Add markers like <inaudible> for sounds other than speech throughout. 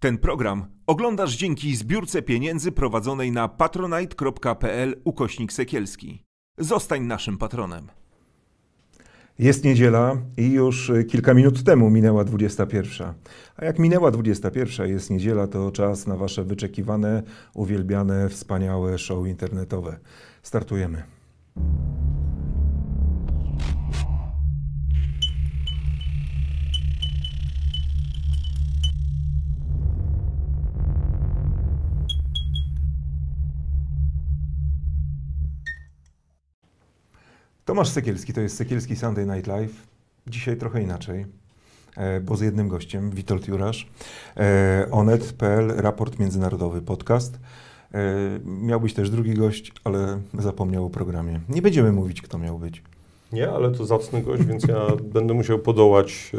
Ten program oglądasz dzięki zbiórce pieniędzy prowadzonej na patronite.pl ukośnik sekielski. Zostań naszym patronem. Jest niedziela i już kilka minut temu minęła 21. A jak minęła 21, jest niedziela, to czas na Wasze wyczekiwane, uwielbiane, wspaniałe show internetowe. Startujemy. Tomasz Sekielski, to jest Sekielski Sunday Night Live. Dzisiaj trochę inaczej, e, bo z jednym gościem, Witold Jurasz, e, onet.pl, raport międzynarodowy, podcast. E, miał być też drugi gość, ale zapomniał o programie. Nie będziemy mówić, kto miał być. Nie, ale to zacny gość, więc ja <laughs> będę musiał podołać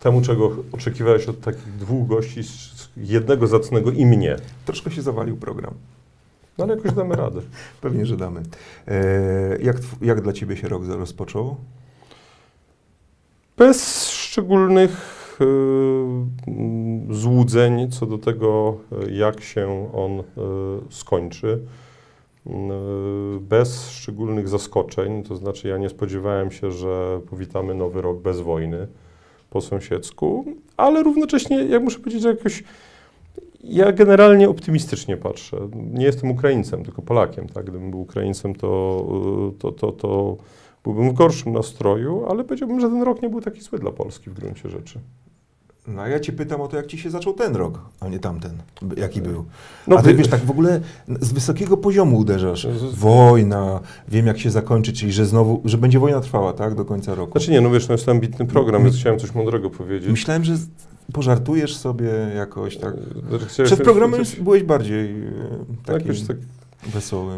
temu, czego oczekiwałeś od takich dwóch gości, jednego zacnego i mnie. Troszkę się zawalił program. No ale jakoś damy radę. Pewnie, że damy. E, jak, jak dla Ciebie się rok rozpoczął? Bez szczególnych y, złudzeń co do tego, jak się on y, skończy. Y, bez szczególnych zaskoczeń, to znaczy ja nie spodziewałem się, że powitamy nowy rok bez wojny po sąsiedzku, ale równocześnie, jak muszę powiedzieć, że jakoś ja generalnie optymistycznie patrzę. Nie jestem Ukraińcem, tylko Polakiem. Tak? Gdybym był Ukraińcem, to, to, to, to byłbym w gorszym nastroju, ale powiedziałbym, że ten rok nie był taki zły dla Polski w gruncie rzeczy. No a ja cię pytam o to, jak ci się zaczął ten rok, a nie tamten. Jaki był? No, a ty wiesz, tak w ogóle z wysokiego poziomu uderzasz. Wojna, wiem jak się zakończy, czyli że znowu, że będzie wojna trwała, tak, do końca roku. Znaczy nie, no wiesz, no jest ambitny program, więc chciałem coś mądrego powiedzieć. Myślałem, że pożartujesz sobie jakoś tak. Chciałeś Przed programem coś... byłeś bardziej e, taki jakoś tak wesoły.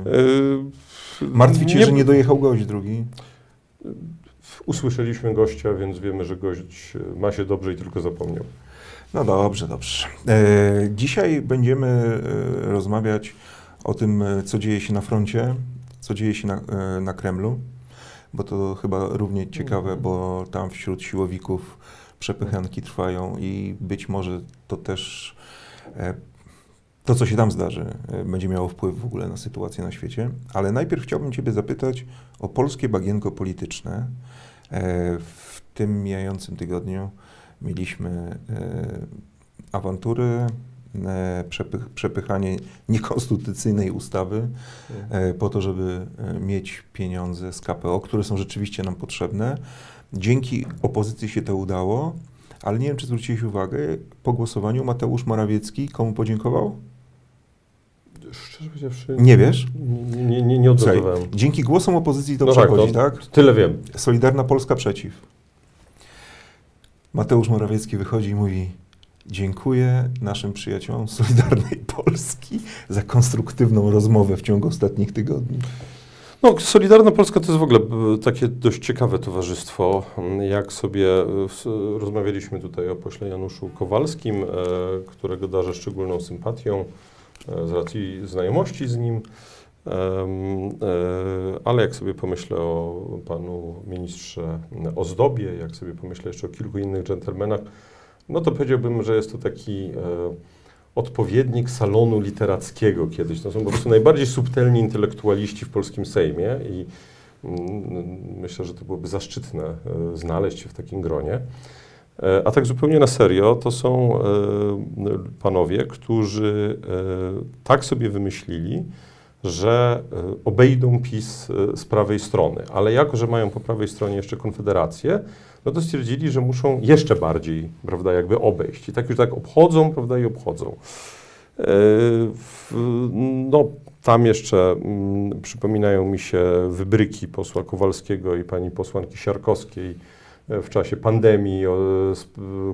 Yy, Martwi cię, nie... że nie dojechał gość drugi? Usłyszeliśmy gościa, więc wiemy, że gość ma się dobrze i tylko zapomniał. No dobrze, dobrze. E, dzisiaj będziemy e, rozmawiać o tym, co dzieje się na froncie, co dzieje się na, e, na Kremlu, bo to chyba równie ciekawe, bo tam wśród siłowików przepychanki trwają i być może to też e, to, co się tam zdarzy, e, będzie miało wpływ w ogóle na sytuację na świecie. Ale najpierw chciałbym Ciebie zapytać o polskie bagienko polityczne. E, w tym mijającym tygodniu mieliśmy awantury, przepych, przepychanie niekonstytucyjnej ustawy po to, żeby mieć pieniądze z KPO, które są rzeczywiście nam potrzebne. Dzięki opozycji się to udało, ale nie wiem, czy zwróciłeś uwagę, po głosowaniu Mateusz Morawiecki komu podziękował? Szczerze. Nie wiesz? Nie, nie, nie, odnotowałem. Dzięki głosom opozycji to no przechodzi, tak, tak? Tyle wiem. Solidarna Polska przeciw. Mateusz Morawiecki wychodzi i mówi dziękuję naszym przyjaciołom Solidarnej <laughs> Polski za konstruktywną rozmowę w ciągu ostatnich tygodni. No, Solidarna Polska to jest w ogóle e, takie dość ciekawe towarzystwo. Jak sobie e, rozmawialiśmy tutaj o pośle Januszu Kowalskim, e, którego darzę szczególną sympatią z racji znajomości z nim. Ale jak sobie pomyślę o panu ministrze Ozdobie, jak sobie pomyślę jeszcze o kilku innych dżentelmenach, no to powiedziałbym, że jest to taki odpowiednik salonu literackiego kiedyś. To są po prostu najbardziej subtelni intelektualiści w polskim Sejmie i mm, myślę, że to byłoby zaszczytne e, znaleźć się w takim gronie. E, a tak zupełnie na serio, to są e, panowie, którzy tak sobie wymyślili, że obejdą PiS z prawej strony, ale jako, że mają po prawej stronie jeszcze Konfederację, no to stwierdzili, że muszą jeszcze bardziej, prawda, jakby obejść. I tak już tak obchodzą, prawda, i obchodzą. E, no, tam jeszcze mm, przypominają mi się wybryki posła Kowalskiego i pani posłanki Siarkowskiej e, w czasie pandemii,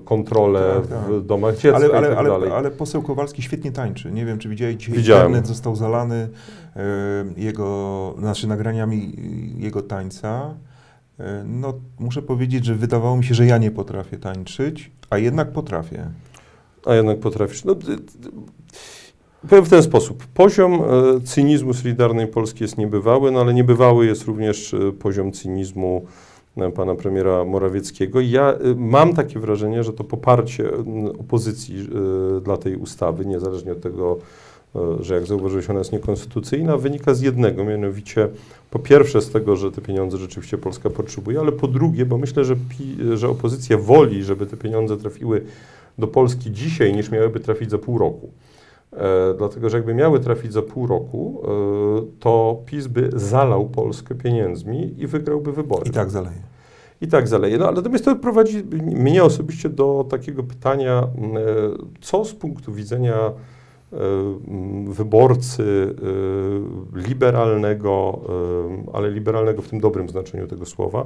kontrolę tak, tak. w domach dziecka ale, ale, tak ale, ale poseł Kowalski świetnie tańczy. Nie wiem, czy widziałeś, dzisiaj Widziałem. internet został zalany e, jego, znaczy nagraniami jego tańca. E, no, muszę powiedzieć, że wydawało mi się, że ja nie potrafię tańczyć, a jednak potrafię. A jednak potrafisz. No, powiem w ten sposób. Poziom e, cynizmu Solidarnej Polski jest niebywały, no ale niebywały jest również poziom cynizmu pana premiera Morawieckiego. Ja mam takie wrażenie, że to poparcie opozycji dla tej ustawy, niezależnie od tego, że jak zauważyłeś, ona jest niekonstytucyjna, wynika z jednego, mianowicie po pierwsze z tego, że te pieniądze rzeczywiście Polska potrzebuje, ale po drugie, bo myślę, że, że opozycja woli, żeby te pieniądze trafiły do Polski dzisiaj, niż miałyby trafić za pół roku. E, dlatego, że jakby miały trafić za pół roku, e, to PiS by zalał Polskę pieniędzmi i wygrałby wybory. I tak zaleje. I tak zaleje. No, ale natomiast to prowadzi mnie osobiście do takiego pytania, e, co z punktu widzenia wyborcy liberalnego, ale liberalnego w tym dobrym znaczeniu tego słowa,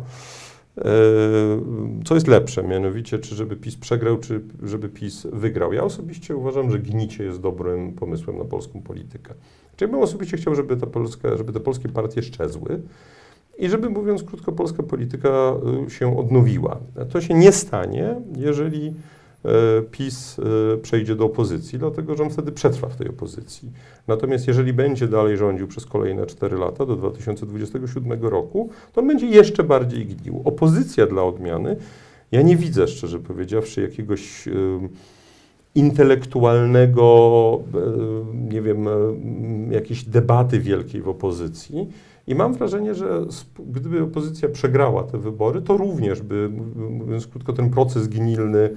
co jest lepsze, mianowicie, czy żeby PiS przegrał, czy żeby PiS wygrał. Ja osobiście uważam, że gnicie jest dobrym pomysłem na polską politykę. Czyli bym osobiście chciał, żeby, ta Polska, żeby te polskie partie szczezły i żeby, mówiąc krótko, polska polityka y, się odnowiła. To się nie stanie, jeżeli E, PiS e, przejdzie do opozycji, dlatego że on wtedy przetrwa w tej opozycji. Natomiast jeżeli będzie dalej rządził przez kolejne 4 lata do 2027 roku, to on będzie jeszcze bardziej gnił. Opozycja dla odmiany, ja nie widzę, szczerze powiedziawszy, jakiegoś intelektualnego, e, nie wiem, jakiejś debaty wielkiej w opozycji. I mam wrażenie, że gdyby opozycja przegrała te wybory, to również by, mówiąc krótko, ten proces gnilny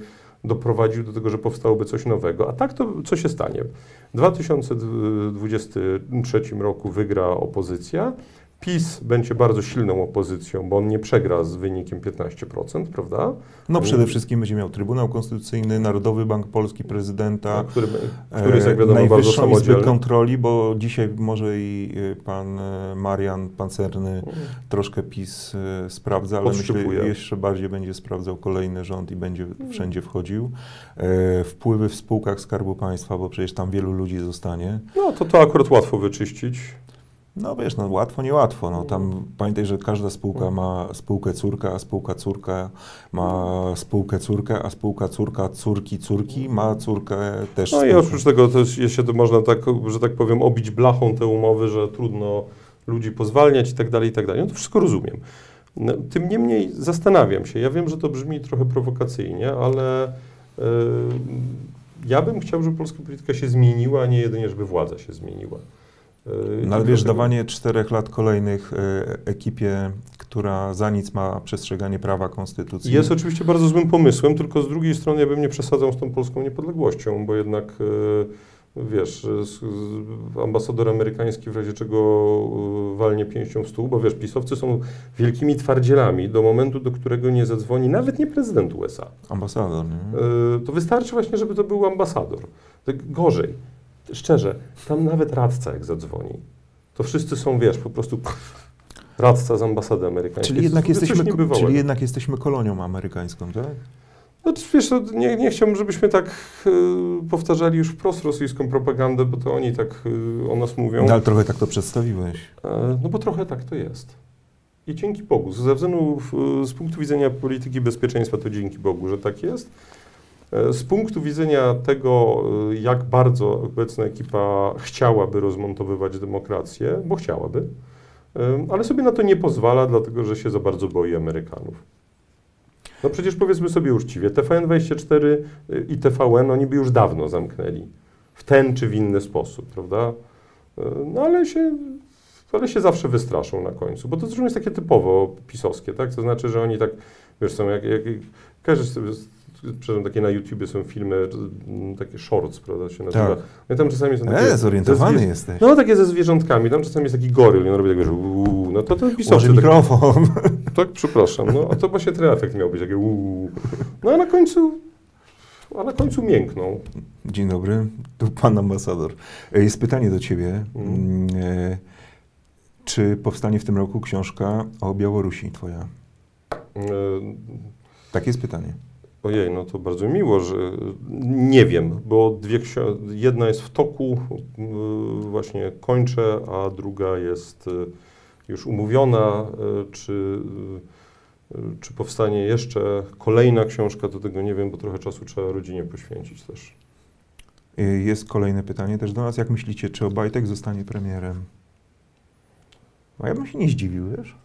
doprowadził do tego, że powstałoby coś nowego. A tak to co się stanie? W 2023 roku wygra opozycja, PiS będzie bardzo silną opozycją, bo on nie przegra z wynikiem 15%, prawda? No przede wszystkim będzie miał Trybunał Konstytucyjny, Narodowy Bank Polski, prezydenta, no, który, który jest jak wiadomo bardzo samodzielny. kontroli, bo dzisiaj może i y, pan y, Marian Pancerny mm. troszkę PiS sprawdza, ale myślę, że jeszcze bardziej będzie sprawdzał kolejny rząd i będzie mm. wszędzie wchodził. E, wpływy w spółkach Skarbu Państwa, bo przecież tam wielu ludzi zostanie. No to to akurat łatwo wyczyścić. No wiesz, no łatwo, niełatwo. No, tam pamiętaj, że każda spółka ma spółkę córka, a spółka córka ma spółkę córkę, a spółka córka córki córki ma córkę też. No spółkę. i oprócz tego też się to można tak, że tak powiem, obić blachą te umowy, że trudno ludzi pozwalniać i tak dalej, i tak dalej. No to wszystko rozumiem. No, tym niemniej zastanawiam się, ja wiem, że to brzmi trochę prowokacyjnie, ale yy, ja bym chciał, żeby polska polityka się zmieniła, a nie jedynie, żeby władza się zmieniła. No ale wiesz, dawanie czterech lat kolejnych e, ekipie, która za nic ma przestrzeganie prawa konstytucji. Jest oczywiście bardzo złym pomysłem, tylko z drugiej strony ja bym nie przesadzał z tą polską niepodległością, bo jednak e, wiesz, ambasador amerykański w razie czego e, walnie pięścią w stół, bo wiesz, pisowcy są wielkimi twardzielami do momentu, do którego nie zadzwoni nawet nie prezydent USA. Ambasador, nie? To wystarczy właśnie, żeby to był ambasador. Tak gorzej szczerze, tam nawet radca jak zadzwoni, to wszyscy są, wiesz, po prostu radca z ambasady amerykańskiej. Czyli jednak, jesteśmy, czyli jednak jesteśmy kolonią amerykańską, tak? No wiesz, no, nie, nie chciałbym, żebyśmy tak y, powtarzali już wprost rosyjską propagandę, bo to oni tak y, o nas mówią. No, ale trochę tak to przedstawiłeś. E, no bo trochę tak to jest. I dzięki Bogu. Ze względu, z punktu widzenia polityki bezpieczeństwa, to dzięki Bogu, że tak jest. E, z punktu widzenia tego, e, jak bardzo obecna ekipa chciałaby rozmontowywać demokrację, bo chciałaby, e, ale sobie na to nie pozwala, dlatego że się za bardzo boi Amerykanów. No przecież powiedzmy sobie uczciwie, TVN24 i TVN oni by już dawno zamknęli. W ten czy w inny sposób, prawda? No ale się, ale się zawsze wystraszą na końcu, bo to zresztą jest takie typowo pisowskie, tak? To znaczy, że oni tak, wiesz, są jak, jak każdy sobie przepraszam, takie na YouTubie są filmy, takie shorts, prawda, się nazywa. Tak. No tam czasami są takie... E, zorientowany zwie... jesteś. No, takie ze zwierzątkami. Tam czasami jest taki goryl i on robi tak, wiesz, uuu, no to ten pisowcy... Tak, mikrofon. <laughs> Tak, przepraszam, no, a to właśnie ten efekt miał być, takie uuu. No, a na końcu... A na końcu miękną. Dzień dobry, tu pan ambasador. E, jest pytanie do ciebie. Mm. E, czy powstanie w tym roku książka o Białorusi twoja? E... Takie jest pytanie. Ojej, no to bardzo miło, że nie wiem, bo dwie jedna jest w toku, y, właśnie kończę, a druga jest y, już umówiona, y, czy, czy powstanie jeszcze kolejna książka, to tego nie wiem, bo trochę czasu trzeba rodzinie poświęcić też. Jest kolejne pytanie też do nas. Jak myślicie, czy Obajtek zostanie premierem? A ja bym się nie zdziwił, wiesz?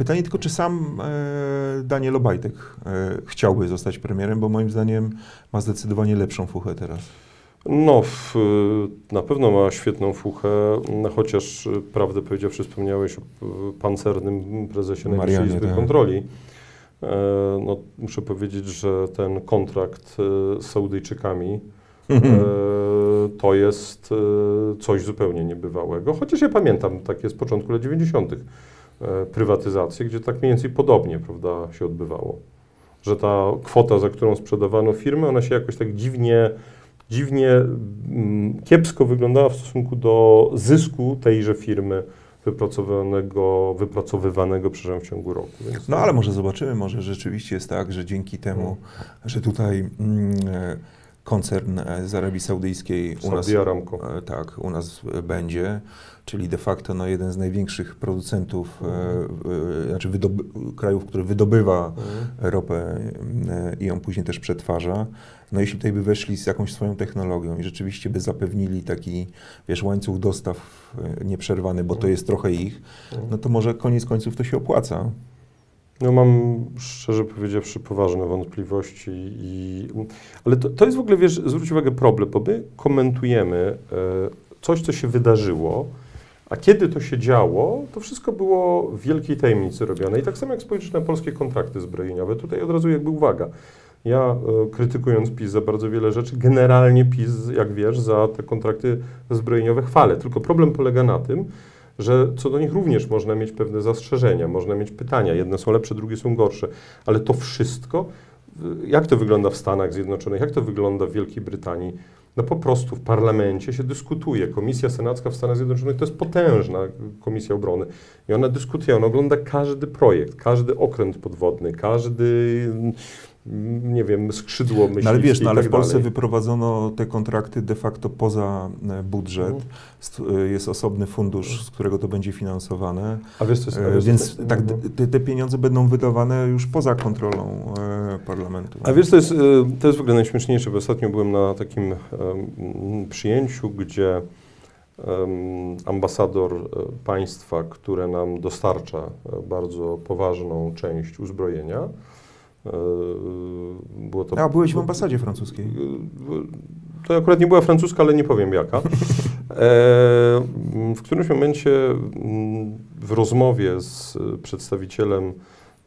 Pytanie tylko, czy sam e, Daniel Obajtek e, chciałby zostać premierem, bo moim zdaniem ma zdecydowanie lepszą fuchę teraz. No, w, na pewno ma świetną fuchę, chociaż prawdę powiedziawszy wspomniałeś o pancernym prezesie Najwyższej Izby tak. Kontroli. E, no, muszę powiedzieć, że ten kontrakt e, z Saudyjczykami e, <laughs> to jest e, coś zupełnie niebywałego. Chociaż ja pamiętam takie z początku lat 90. E, prywatyzacje, gdzie tak mniej więcej podobnie prawda, się odbywało. Że ta kwota, za którą sprzedawano firmę, ona się jakoś tak dziwnie, dziwnie mm, kiepsko wyglądała w stosunku do zysku tejże firmy wypracowanego, wypracowywanego w ciągu roku. Więc No ale może zobaczymy, może rzeczywiście jest tak, że dzięki temu, że tutaj mm, koncern e, z Arabii Saudyjskiej u nas, Aramco. e, tak, u nas będzie, czyli de facto no, jeden z największych producentów, e, znaczy krajów, który wydobywa Mhm. ropę i ją później też przetwarza. No jeśli tutaj by weszli z jakąś swoją technologią i rzeczywiście by zapewnili taki, wiesz, łańcuch dostaw nieprzerwany, bo to jest trochę ich, no to może koniec końców to się opłaca. No mam szczerze powiedziawszy poważne wątpliwości, i, ale to, to jest w ogóle, wiesz, zwróć uwagę problem, bo my komentujemy e, coś, co się wydarzyło, a kiedy to się działo, to wszystko było w wielkiej tajemnicy robione. I tak samo jak spojrzysz na polskie kontrakty zbrojeniowe, tutaj od razu jakby uwaga. Ja e, krytykując PiS za bardzo wiele rzeczy, generalnie PiS, jak wiesz, za te kontrakty zbrojeniowe chwalę. Tylko problem polega na tym, że co do nich również można mieć pewne zastrzeżenia, można mieć pytania. Jedne są lepsze, drugie są gorsze, ale to wszystko, y, jak to wygląda w Stanach Zjednoczonych, jak to wygląda w Wielkiej Brytanii, no po prostu w parlamencie się dyskutuje. Komisja Senacka w Stanach Zjednoczonych to jest potężna komisja obrony i ona dyskutuje, ona ogląda każdy projekt, każdy okręt podwodny, każdy, nie wiem, skrzydło myśliwskie No ale wiesz, no, ale tak w Polsce dalej. wyprowadzono te kontrakty de facto poza e, budżet. Mhm. E, Jest osobny fundusz, z którego to będzie finansowane. A wiesz, co jest, a E, wiesz, co Więc jest- tak, Mhm. te, te pieniądze będą wydawane już poza kontrolą parlamentu. A wiesz, to jest, to jest w ogóle najśmieszniejsze, bo ostatnio byłem na takim em, przyjęciu, gdzie em, ambasador państwa, które nam dostarcza bardzo poważną część uzbrojenia, było to... A, byłeś w ambasadzie francuskiej. Y, To akurat nie była francuska, ale nie powiem jaka. <laughs> E, w którymś momencie mm, w rozmowie z przedstawicielem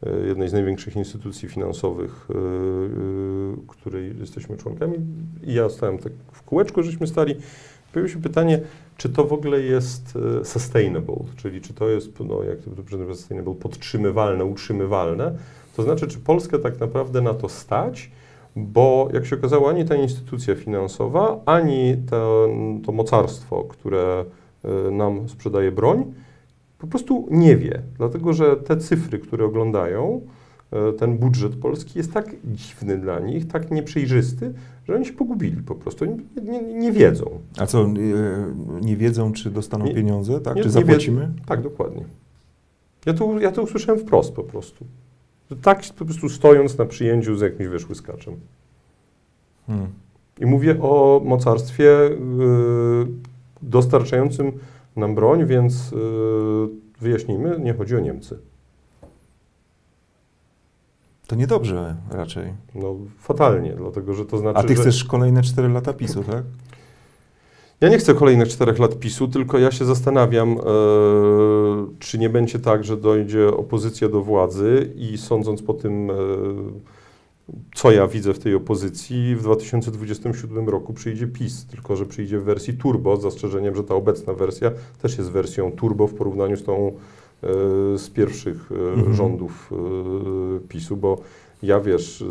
e, jednej z największych instytucji finansowych, e, e, której jesteśmy członkami, i ja stałem tak w kółeczku, żeśmy stali, pojawiło się pytanie, czy to w ogóle jest e, sustainable, czyli czy to jest, no jak to sustainable, podtrzymywalne, utrzymywalne, to znaczy, czy Polskę tak naprawdę na to stać, bo jak się okazało, ani ta instytucja finansowa, ani to, to mocarstwo, które e, nam sprzedaje broń, po prostu nie wie. Dlatego, że te cyfry, które oglądają, e, ten budżet polski jest tak dziwny dla nich, tak nieprzejrzysty, że oni się pogubili po prostu. Nie, nie, nie wiedzą. A co, e, nie wiedzą, czy dostaną Nie- pieniądze, tak? nie- czy zapłacimy? Tak, dokładnie. Ja to, ja to usłyszałem wprost po prostu. Że Tak po prostu stojąc na przyjęciu z jakimś wiesz, łyskaczem. Hmm. I mówię o mocarstwie y, dostarczającym nam broń, więc y, wyjaśnijmy, nie chodzi o Niemcy. To niedobrze raczej. No fatalnie, dlatego że to znaczy, A ty że... chcesz kolejne 4 lata PiSu, tak? Ja nie chcę kolejnych czterech lat PiSu, tylko ja się zastanawiam, e, czy nie będzie tak, że dojdzie opozycja do władzy i sądząc po tym, e, co ja widzę w tej opozycji, w 2027 roku przyjdzie PiS, tylko że przyjdzie w wersji turbo, z zastrzeżeniem, że ta obecna wersja też jest wersją turbo w porównaniu z tą e, z pierwszych Mhm. rządów PiSu, bo ja wiesz,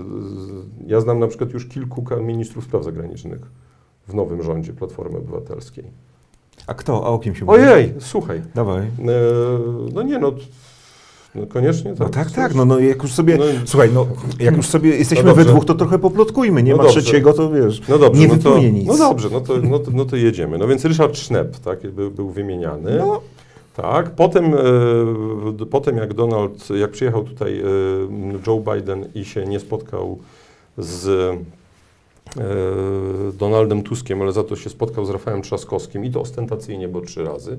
ja znam na przykład już kilku ministrów spraw zagranicznych w nowym rządzie Platformy Obywatelskiej. A kto? A o kim się mówi? Ojej, słuchaj. Dawaj. E, no nie, no, no koniecznie. No tak, tak, no, no jak już sobie, No, słuchaj, no jak już sobie jesteśmy No we dwóch, to trochę poplotkujmy, nie No ma dobrze. trzeciego, to wiesz, no dobrze, nie no to, nic. No dobrze, no to, no to, no to jedziemy. No więc Ryszard Schnepp, tak, był, był wymieniany. No. Tak, potem, e, potem jak Donald, jak przyjechał tutaj e, Joe Biden i się nie spotkał z Donaldem Tuskiem, ale za to się spotkał z Rafałem Trzaskowskim i to ostentacyjnie, bo trzy razy.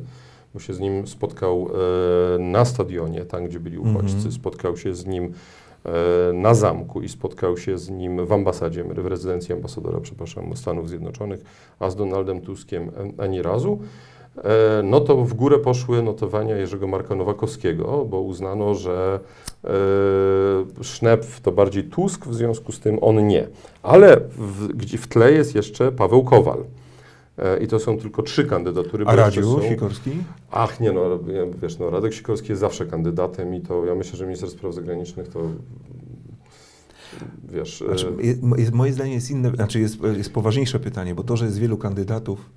bo się z nim spotkał e, na stadionie, tam gdzie byli uchodźcy, Mhm. spotkał się z nim e, na zamku i spotkał się z nim w ambasadzie, w rezydencji ambasadora, przepraszam, Stanów Zjednoczonych, a z Donaldem Tuskiem e, ani razu. E, No to w górę poszły notowania Jerzego Marka Nowakowskiego, bo uznano, że e, Sznepf to bardziej Tusk, w związku z tym on nie. Ale w, gdzie w tle jest jeszcze Paweł Kowal. E, I to są tylko trzy kandydatury. A Radziu są- Sikorski? Ach nie, no wiesz, no Radek Sikorski jest zawsze kandydatem i to ja myślę, że minister spraw zagranicznych to wiesz... Znaczy, jest, moje zdanie jest inne, znaczy jest, jest poważniejsze pytanie, bo to, że jest wielu kandydatów,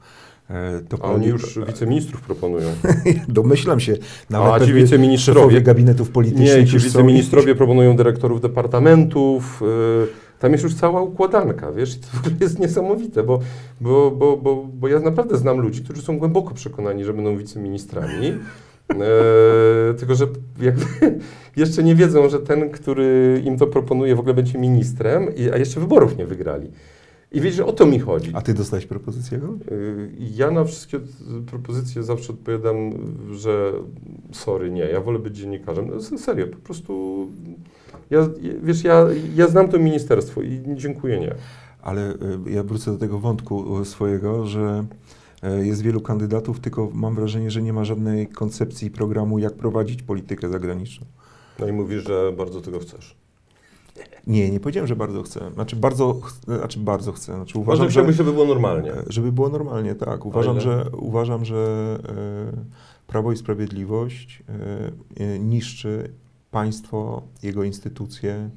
to a oni już wiceministrów proponują. <laughs> domyślam się, nawet A ci wiceministrowie- gabinetów politycznych Nie, ci już są- wiceministrowie proponują dyrektorów departamentów. y, Tam jest już cała układanka, wiesz, to jest niesamowite, bo, bo, bo, bo, bo ja naprawdę znam ludzi, którzy są głęboko przekonani, że będą wiceministrami, e, <laughs> tylko że jakby <laughs> jeszcze nie wiedzą, że ten, który im to proponuje, w ogóle będzie ministrem, a jeszcze wyborów nie wygrali. I wiesz, że o to mi chodzi. A ty dostałeś propozycję? Y, Ja na wszystkie propozycje zawsze odpowiadam, że sorry, nie, ja wolę być dziennikarzem. No, Serio, po prostu ja, wiesz, ja, ja znam to ministerstwo i dziękuję, nie. Ale y, ja wrócę do tego wątku y, swojego, że jest wielu kandydatów, tylko mam wrażenie, że nie ma żadnej koncepcji i programu, jak prowadzić politykę zagraniczną. No i mówisz, że bardzo tego chcesz. Nie, nie powiedziałem, że bardzo chcę. Znaczy bardzo, znaczy bardzo chcę. Znaczy Uważam, uważam, że że, chciałbyś, żeby było normalnie. e, żeby było normalnie, tak. Uważam, że, uważam, że e, Prawo i Sprawiedliwość e, niszczy państwo, jego instytucje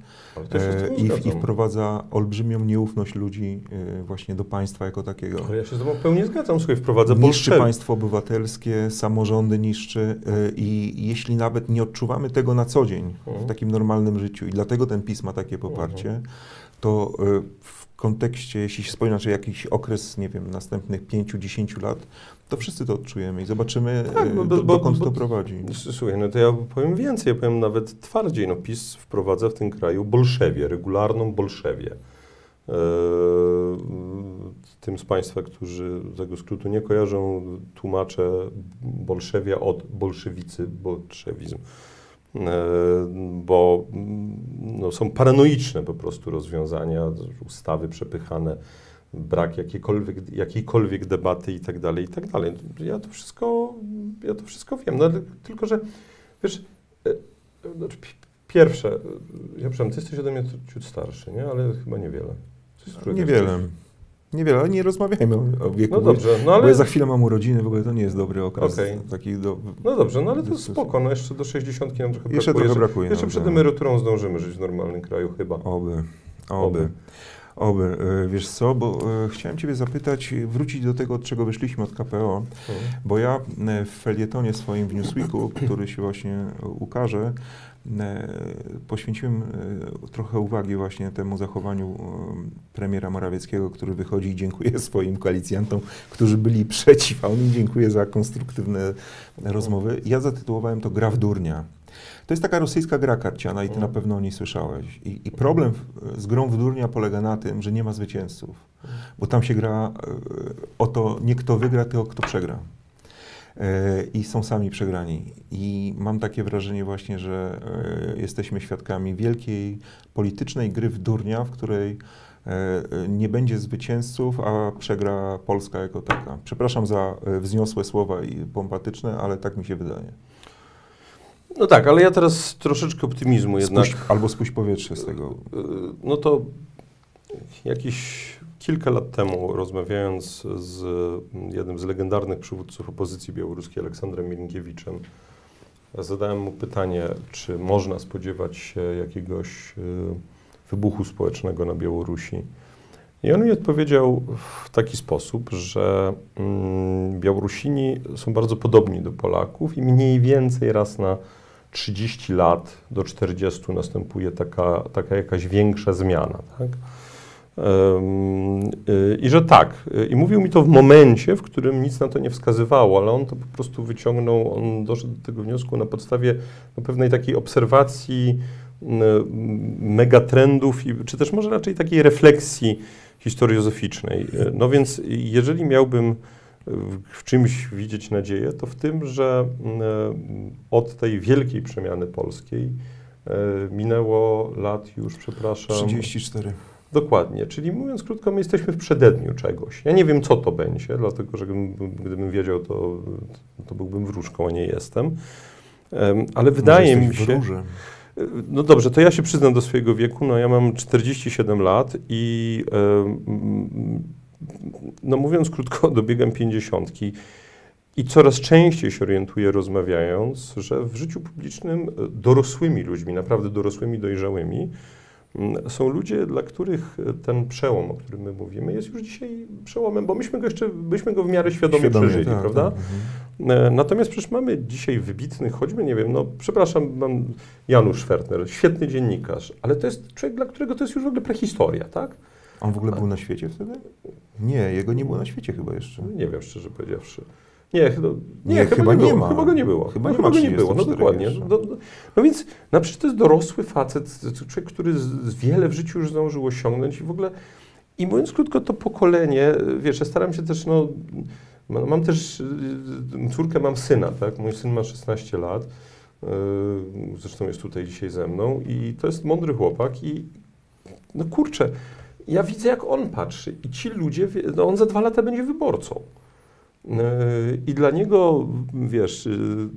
e, i, zgadzam. i wprowadza olbrzymią nieufność ludzi e, właśnie do państwa jako takiego. Ale ja się z tobą pełnie zgadzam, słuchaj, wprowadza Niszczy państwo obywatelskie, samorządy niszczy y, i jeśli nawet nie odczuwamy tego na co dzień Mhm. w takim normalnym życiu i dlatego ten PiS ma takie poparcie, to y, w kontekście, jeśli się spojrzy na jakiś okres, nie wiem, następnych 5-10 lat, to wszyscy to odczujemy i zobaczymy, Tak, bo- do, bo- dokąd bo- to prowadzi. Słuchaj, no to ja powiem więcej, ja powiem nawet twardziej. No PiS wprowadza w tym kraju bolszewię, regularną bolszewię. Eee, tym z Państwa, którzy tego skrótu nie kojarzą, tłumaczę bolszewia od bolszewicy, bolszewizm. Eee, bo no, są paranoiczne po prostu rozwiązania, ustawy przepychane, brak jakiejkolwiek, jakiejkolwiek debaty i tak dalej, i tak dalej. Ja to wszystko, ja to wszystko wiem, no, ale tylko, że wiesz, e, e, znaczy, pi- pierwsze, e, ja przepraszam, ty jesteś ode mnie ciut starszy, nie? Ale chyba niewiele. Niewiele. Niewiele, ale nie rozmawiajmy o, wieku. No dobrze, no Bo ja ale, za chwilę mam urodziny, w ogóle to nie jest dobry okres. Okej. Taki do, no dobrze, no ale to spoko, no jeszcze do 60 nam trochę Jeszcze brakuje. trochę brakuje Jeszcze nam, przed tak. emeryturą zdążymy żyć w normalnym kraju chyba. Oby, Oby. oby. Oby. E, Wiesz co, bo e, chciałem Ciebie zapytać, e, wrócić do tego, od czego wyszliśmy od KPO, Mhm. bo ja w felietonie swoim w Newsweeku, <clears throat> który się właśnie ukaże, poświęciłem trochę uwagi właśnie temu zachowaniu premiera Morawieckiego, który wychodzi i dziękuję <laughs> swoim koalicjantom, którzy byli przeciw, a on im dziękuję za konstruktywne rozmowy. Ja zatytułowałem to Gra w durnia. To jest taka rosyjska gra karciana i ty na pewno o niej słyszałeś. I, i problem w, z grą w durnia polega na tym, że nie ma zwycięzców. Bo tam się gra e, o to, nie kto wygra, tylko kto przegra. E, I są sami przegrani. I mam takie wrażenie właśnie, że e, jesteśmy świadkami wielkiej politycznej gry w durnia, w której nie będzie zwycięzców, a przegra Polska jako taka. Przepraszam za wzniosłe słowa i pompatyczne, ale tak mi się wydaje. No tak, ale ja teraz troszeczkę optymizmu jednak. Spuść, albo spuść powietrze z tego. Y, No to jakieś kilka lat temu, rozmawiając z jednym z legendarnych przywódców opozycji białoruskiej, Aleksandrem Milinkiewiczem, zadałem mu pytanie, czy można spodziewać się jakiegoś y, wybuchu społecznego na Białorusi. I on mi odpowiedział w taki sposób, że mm, Białorusini są bardzo podobni do Polaków i mniej więcej raz na 30 lat do 40 następuje taka, taka jakaś większa zmiana. Tak? I że tak. I mówił mi to w momencie, w którym nic na to nie wskazywało, ale on to po prostu wyciągnął, on doszedł do tego wniosku na podstawie no, pewnej takiej obserwacji megatrendów, czy też może raczej takiej refleksji historiozoficznej. No więc jeżeli miałbym w, czymś widzieć nadzieję, to w tym, że mm, e, od tej wielkiej przemiany polskiej e, minęło lat już, przepraszam. 34. Dokładnie, czyli mówiąc krótko, my jesteśmy w przededniu czegoś. Ja nie wiem, co to będzie, dlatego że gdybym, wiedział, to, to byłbym wróżką, a nie jestem. Em, Ale wydaje mi się. wróżem. No dobrze, to ja się przyznam do swojego wieku. No ja mam 47 lat i em, no mówiąc krótko, <laughs> dobiegam 50. I coraz częściej się orientuję, rozmawiając, że w życiu publicznym e, dorosłymi ludźmi, naprawdę dorosłymi, dojrzałymi, mm, są ludzie, dla których e, ten przełom, o którym my mówimy, jest już dzisiaj przełomem, bo myśmy go jeszcze, byśmy go w miarę świadomie, Świadomie, przeżyli, tak, prawda? tak, mhm. E, Natomiast przecież mamy dzisiaj wybitnych, choćby, nie wiem, no przepraszam, mam Janusz Schwertner, świetny dziennikarz, ale to jest człowiek, dla którego to jest już w ogóle prehistoria, tak? On w ogóle był na świecie wtedy? Nie, jego nie było na świecie chyba jeszcze. Nie wiem, szczerze powiedziawszy. Nie, chyba, nie, Nie, chyba, chyba nie, nie ma. Chyba go nie było. Chyba nie chyba ma go nie było, no 34 dokładnie. No, no, no więc, no przecież to jest dorosły facet, człowiek, który z, z wiele w życiu już zdążył osiągnąć i w ogóle, i mówiąc krótko, to pokolenie, wiesz, ja staram się też, no, mam, też y, córkę, mam syna, tak? Mój syn ma 16 lat, yy, zresztą jest tutaj dzisiaj ze mną i to jest mądry chłopak i no kurczę, ja widzę jak on patrzy i ci ludzie, no on za dwa lata będzie wyborcą. Yy, I dla niego, wiesz, yy,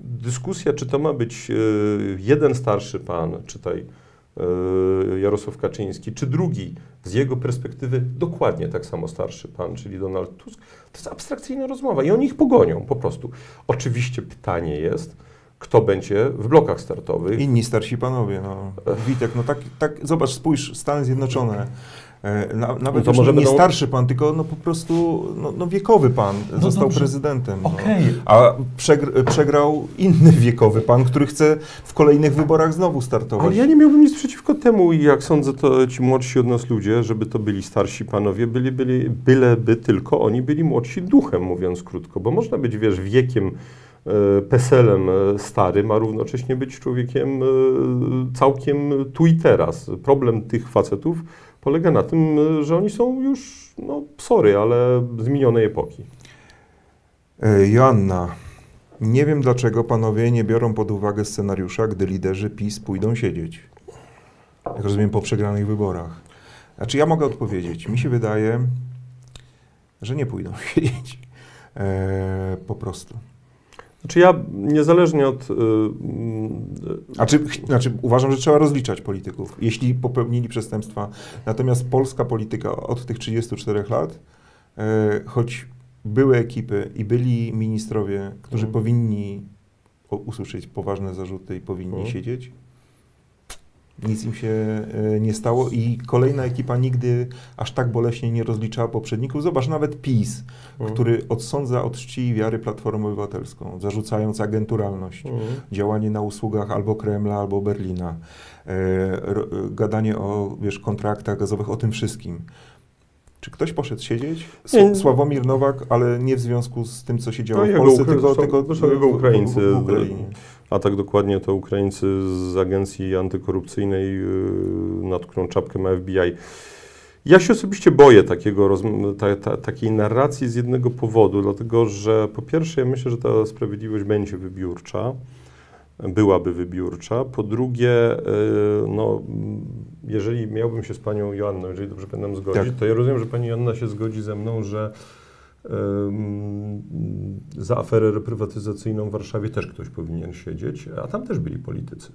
dyskusja, czy to ma być yy, jeden starszy pan, czytaj Jarosław Kaczyński, czy drugi, z jego perspektywy dokładnie tak samo starszy pan, czyli Donald Tusk, to jest abstrakcyjna rozmowa i oni ich pogonią po prostu. Oczywiście pytanie jest, kto będzie w blokach startowych. Inni starsi panowie, no. Witek, no tak, tak, zobacz, spójrz, Stany Zjednoczone. E, Na, nawet No to może nie, będą- starszy pan, tylko no po prostu no, no wiekowy pan został dobrze. prezydentem. No. Okej. A przegr przegrał inny wiekowy pan, który chce w kolejnych wyborach znowu startować. Ale ja nie miałbym nic przeciwko temu i jak sądzę, to ci młodsi od nas ludzie, żeby to byli starsi panowie, byli, byli, byleby tylko oni byli młodsi duchem, mówiąc krótko, bo można być, wiesz, wiekiem, peselem e, starym, a równocześnie być człowiekiem e, całkiem tu i teraz. Problem tych facetów polega na tym, e, że oni są już, no sorry, ale z minionej epoki. E, Joanna, nie wiem dlaczego panowie nie biorą pod uwagę scenariusza, gdy liderzy PiS pójdą siedzieć. Jak rozumiem, po przegranych wyborach. Znaczy, ja mogę odpowiedzieć. Mi się wydaje, że nie pójdą <laughs> siedzieć. E, po prostu. Znaczy ja niezależnie od... mm, Znaczy, ch- znaczy, uważam, że trzeba rozliczać polityków, jeśli popełnili przestępstwa. Natomiast polska polityka od tych 34 lat, e, choć były ekipy i byli ministrowie, którzy Mhm. powinni usłyszeć poważne zarzuty i powinni Mhm. siedzieć, nic im się e, nie stało i kolejna ekipa nigdy aż tak boleśnie nie rozliczała poprzedników. Zobacz, nawet PiS, Mhm. który odsądza od czci i wiary Platformę Obywatelską, zarzucając agenturalność mm. działanie na usługach albo Kremla, albo Berlina, e, e, gadanie o wiesz, kontraktach gazowych, o tym wszystkim. Czy ktoś poszedł siedzieć? Sławomir Nowak, ale nie w związku z tym, co się działo No, w Polsce, Ukra- tylko, tylko jego w- w, w Ukrainie. A tak dokładnie to Ukraińcy z agencji antykorupcyjnej, yy, nad którą czapkę ma FBI. Ja się osobiście boję takiego ta, ta, takiej narracji z jednego powodu, dlatego że po pierwsze ja myślę, że ta sprawiedliwość będzie wybiórcza, byłaby wybiórcza. Po drugie, yy, no, jeżeli miałbym się z panią Joanną, jeżeli dobrze pamiętam, zgodzić, Tak. to ja rozumiem, że pani Joanna się zgodzi ze mną, że za aferę reprywatyzacyjną w Warszawie też ktoś powinien siedzieć, a tam też byli politycy.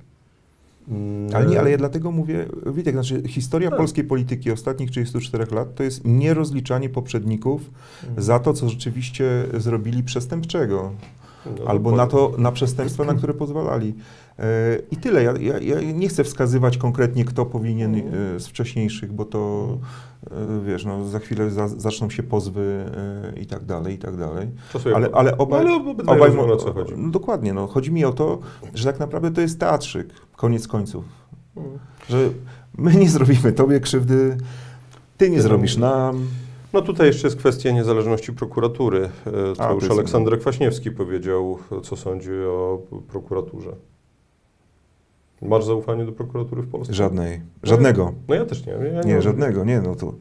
Ale nie, ale ja dlatego mówię, Witek, znaczy historia Tak. polskiej polityki ostatnich 34 lat to jest nierozliczanie poprzedników Ym, za to, co rzeczywiście zrobili przestępczego. No, albo na to, na przestępstwa, na które pozwalali. E, I tyle. Ja, ja, ja nie chcę wskazywać konkretnie, kto powinien e, z wcześniejszych, bo to e, wiesz, no, za chwilę za, zaczną się pozwy i tak dalej, i tak dalej. Ale, ale obaj, No, ale obaj mo- o co chodzi. No, dokładnie. No, chodzi mi o to, że tak naprawdę to jest teatrzyk, koniec końców. Ym. Że my nie zrobimy tobie krzywdy, ty nie No. zrobisz nam. No tutaj jeszcze jest kwestia niezależności prokuratury. E, To A, już Aleksander Kwaśniewski powiedział, co sądzi o prokuraturze. Masz zaufanie do prokuratury w Polsce? Żadnej. Żadnego. No ja też nie. Ja Nie, mam. żadnego, nie, no to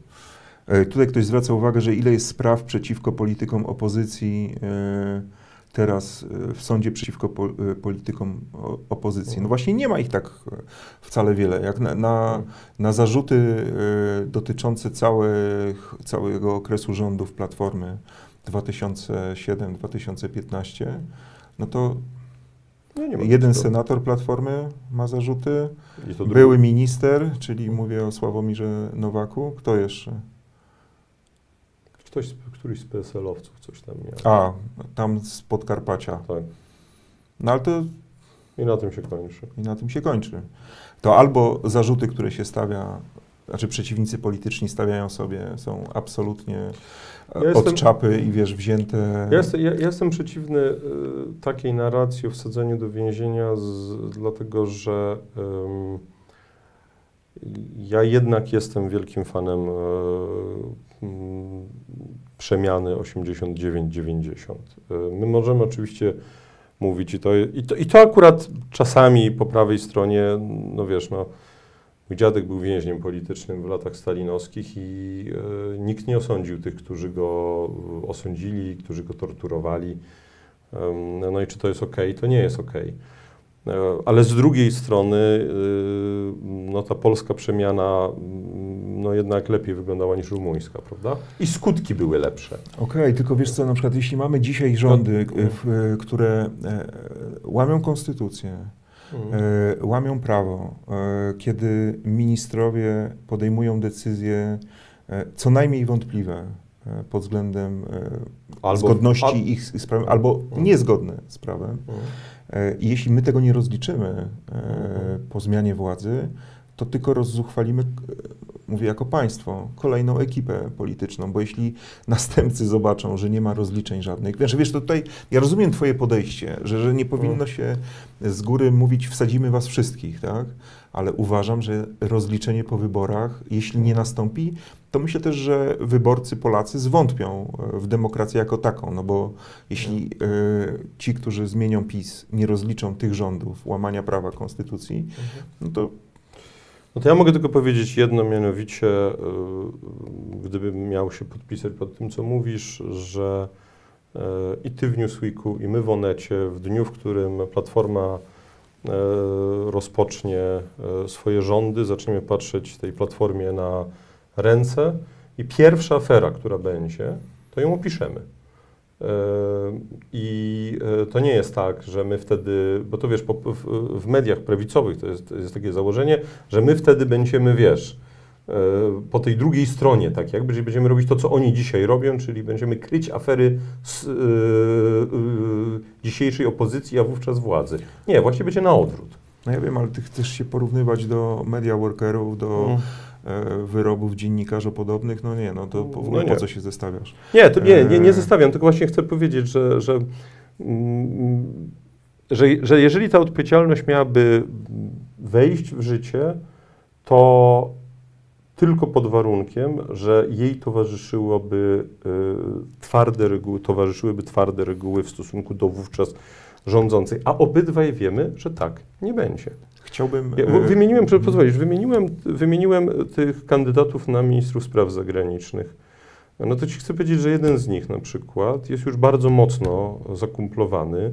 E, Tutaj ktoś zwraca uwagę, że ile jest spraw przeciwko politykom opozycji e, teraz e, w sądzie przeciwko po, e, politykom opozycji. No właśnie nie ma ich tak e, wcale wiele. Jak na, na, na zarzuty dotyczące całych, całego okresu rządów Platformy 2007-2015, no to No, jeden senator Platformy ma zarzuty, były minister, czyli mówię o Sławomirze Nowaku. Kto jeszcze? Ktoś, z- któryś z PSL-owców coś tam miał. A, tam z Podkarpacia. Tak. No ale to I na tym się kończy. i na tym się kończy. To albo zarzuty, które się stawia, znaczy przeciwnicy polityczni stawiają sobie, są absolutnie Ja jestem- od czapy i wiesz, wzięte. Ja, jestem- ja, ja jestem przeciwny y, takiej narracji o wsadzeniu do więzienia, z, dlatego że ym, ja jednak jestem wielkim fanem y, przemiany 89-90. Y, My możemy oczywiście mówić i to, i, to, i to akurat czasami po prawej stronie, no wiesz, no, mój dziadek był więźniem politycznym w latach stalinowskich i e, nikt nie osądził tych, którzy go e, osądzili, którzy go torturowali. No i czy to jest ok? To nie jest ok. Ale z drugiej strony, y, no ta polska przemiana no jednak lepiej wyglądała niż rumuńska, prawda? I skutki były lepsze. Okej, tylko wiesz co, na przykład jeśli mamy dzisiaj rządy, e, w, e, które e, łamią konstytucję, e, łamią prawo, kiedy ministrowie podejmują decyzje co najmniej wątpliwe pod względem e, zgodności al- ich z prawem, albo Mhm. niezgodne z prawem. Mhm. I Jeśli my tego nie rozliczymy Mhm. po zmianie władzy, to tylko rozzuchwalimy, mówię jako państwo, kolejną ekipę polityczną, bo jeśli następcy zobaczą, że nie ma rozliczeń żadnych, wiesz, wiesz, to tutaj ja rozumiem twoje podejście, że, że nie powinno się z góry mówić wsadzimy was wszystkich, tak? Ale uważam, że rozliczenie po wyborach, jeśli nie nastąpi, to myślę też, że wyborcy Polacy zwątpią e, w demokrację jako taką, no bo jeśli e, ci, którzy zmienią PiS, nie rozliczą tych rządów, łamania prawa konstytucji, no to No to ja mogę tylko powiedzieć jedno, mianowicie, y, gdybym miał się podpisać pod tym, co mówisz, że y, i ty w Newsweeku, i my w Onecie, w dniu, w którym Platforma y, rozpocznie swoje rządy, zaczniemy patrzeć tej Platformie na ręce i pierwsza afera, która będzie, to ją opiszemy. E, I e, to nie jest tak, że my wtedy, bo to wiesz, w, mediach prawicowych to jest, jest takie założenie, że my wtedy będziemy, wiesz, e, po tej drugiej stronie, tak jakby, że będziemy robić to, co oni dzisiaj robią, czyli będziemy kryć afery z, e, e, dzisiejszej opozycji, a wówczas władzy. Nie, właściwie będzie na odwrót. no ja wiem, ale ty chcesz się porównywać do media workerów, do Mm. Wyrobów dziennikarzopodobnych, no nie, no to po, No po co się zestawiasz? Nie, to nie, nie, nie Eee. zestawiam, tylko właśnie chcę powiedzieć, że, że, mm, że, że jeżeli ta odpowiedzialność miałaby wejść w życie, to tylko pod warunkiem, że jej towarzyszyłoby y, twarde reguły, towarzyszyłyby twarde reguły w stosunku do wówczas rządzącej. A obydwaj wiemy, że tak nie będzie. Chciałbym... Ja, e, wymieniłem, proszę pozwolisz, wymieniłem, wymieniłem tych kandydatów na ministrów spraw zagranicznych. No to ci chcę powiedzieć, że jeden z nich na przykład jest już bardzo mocno zakumplowany e,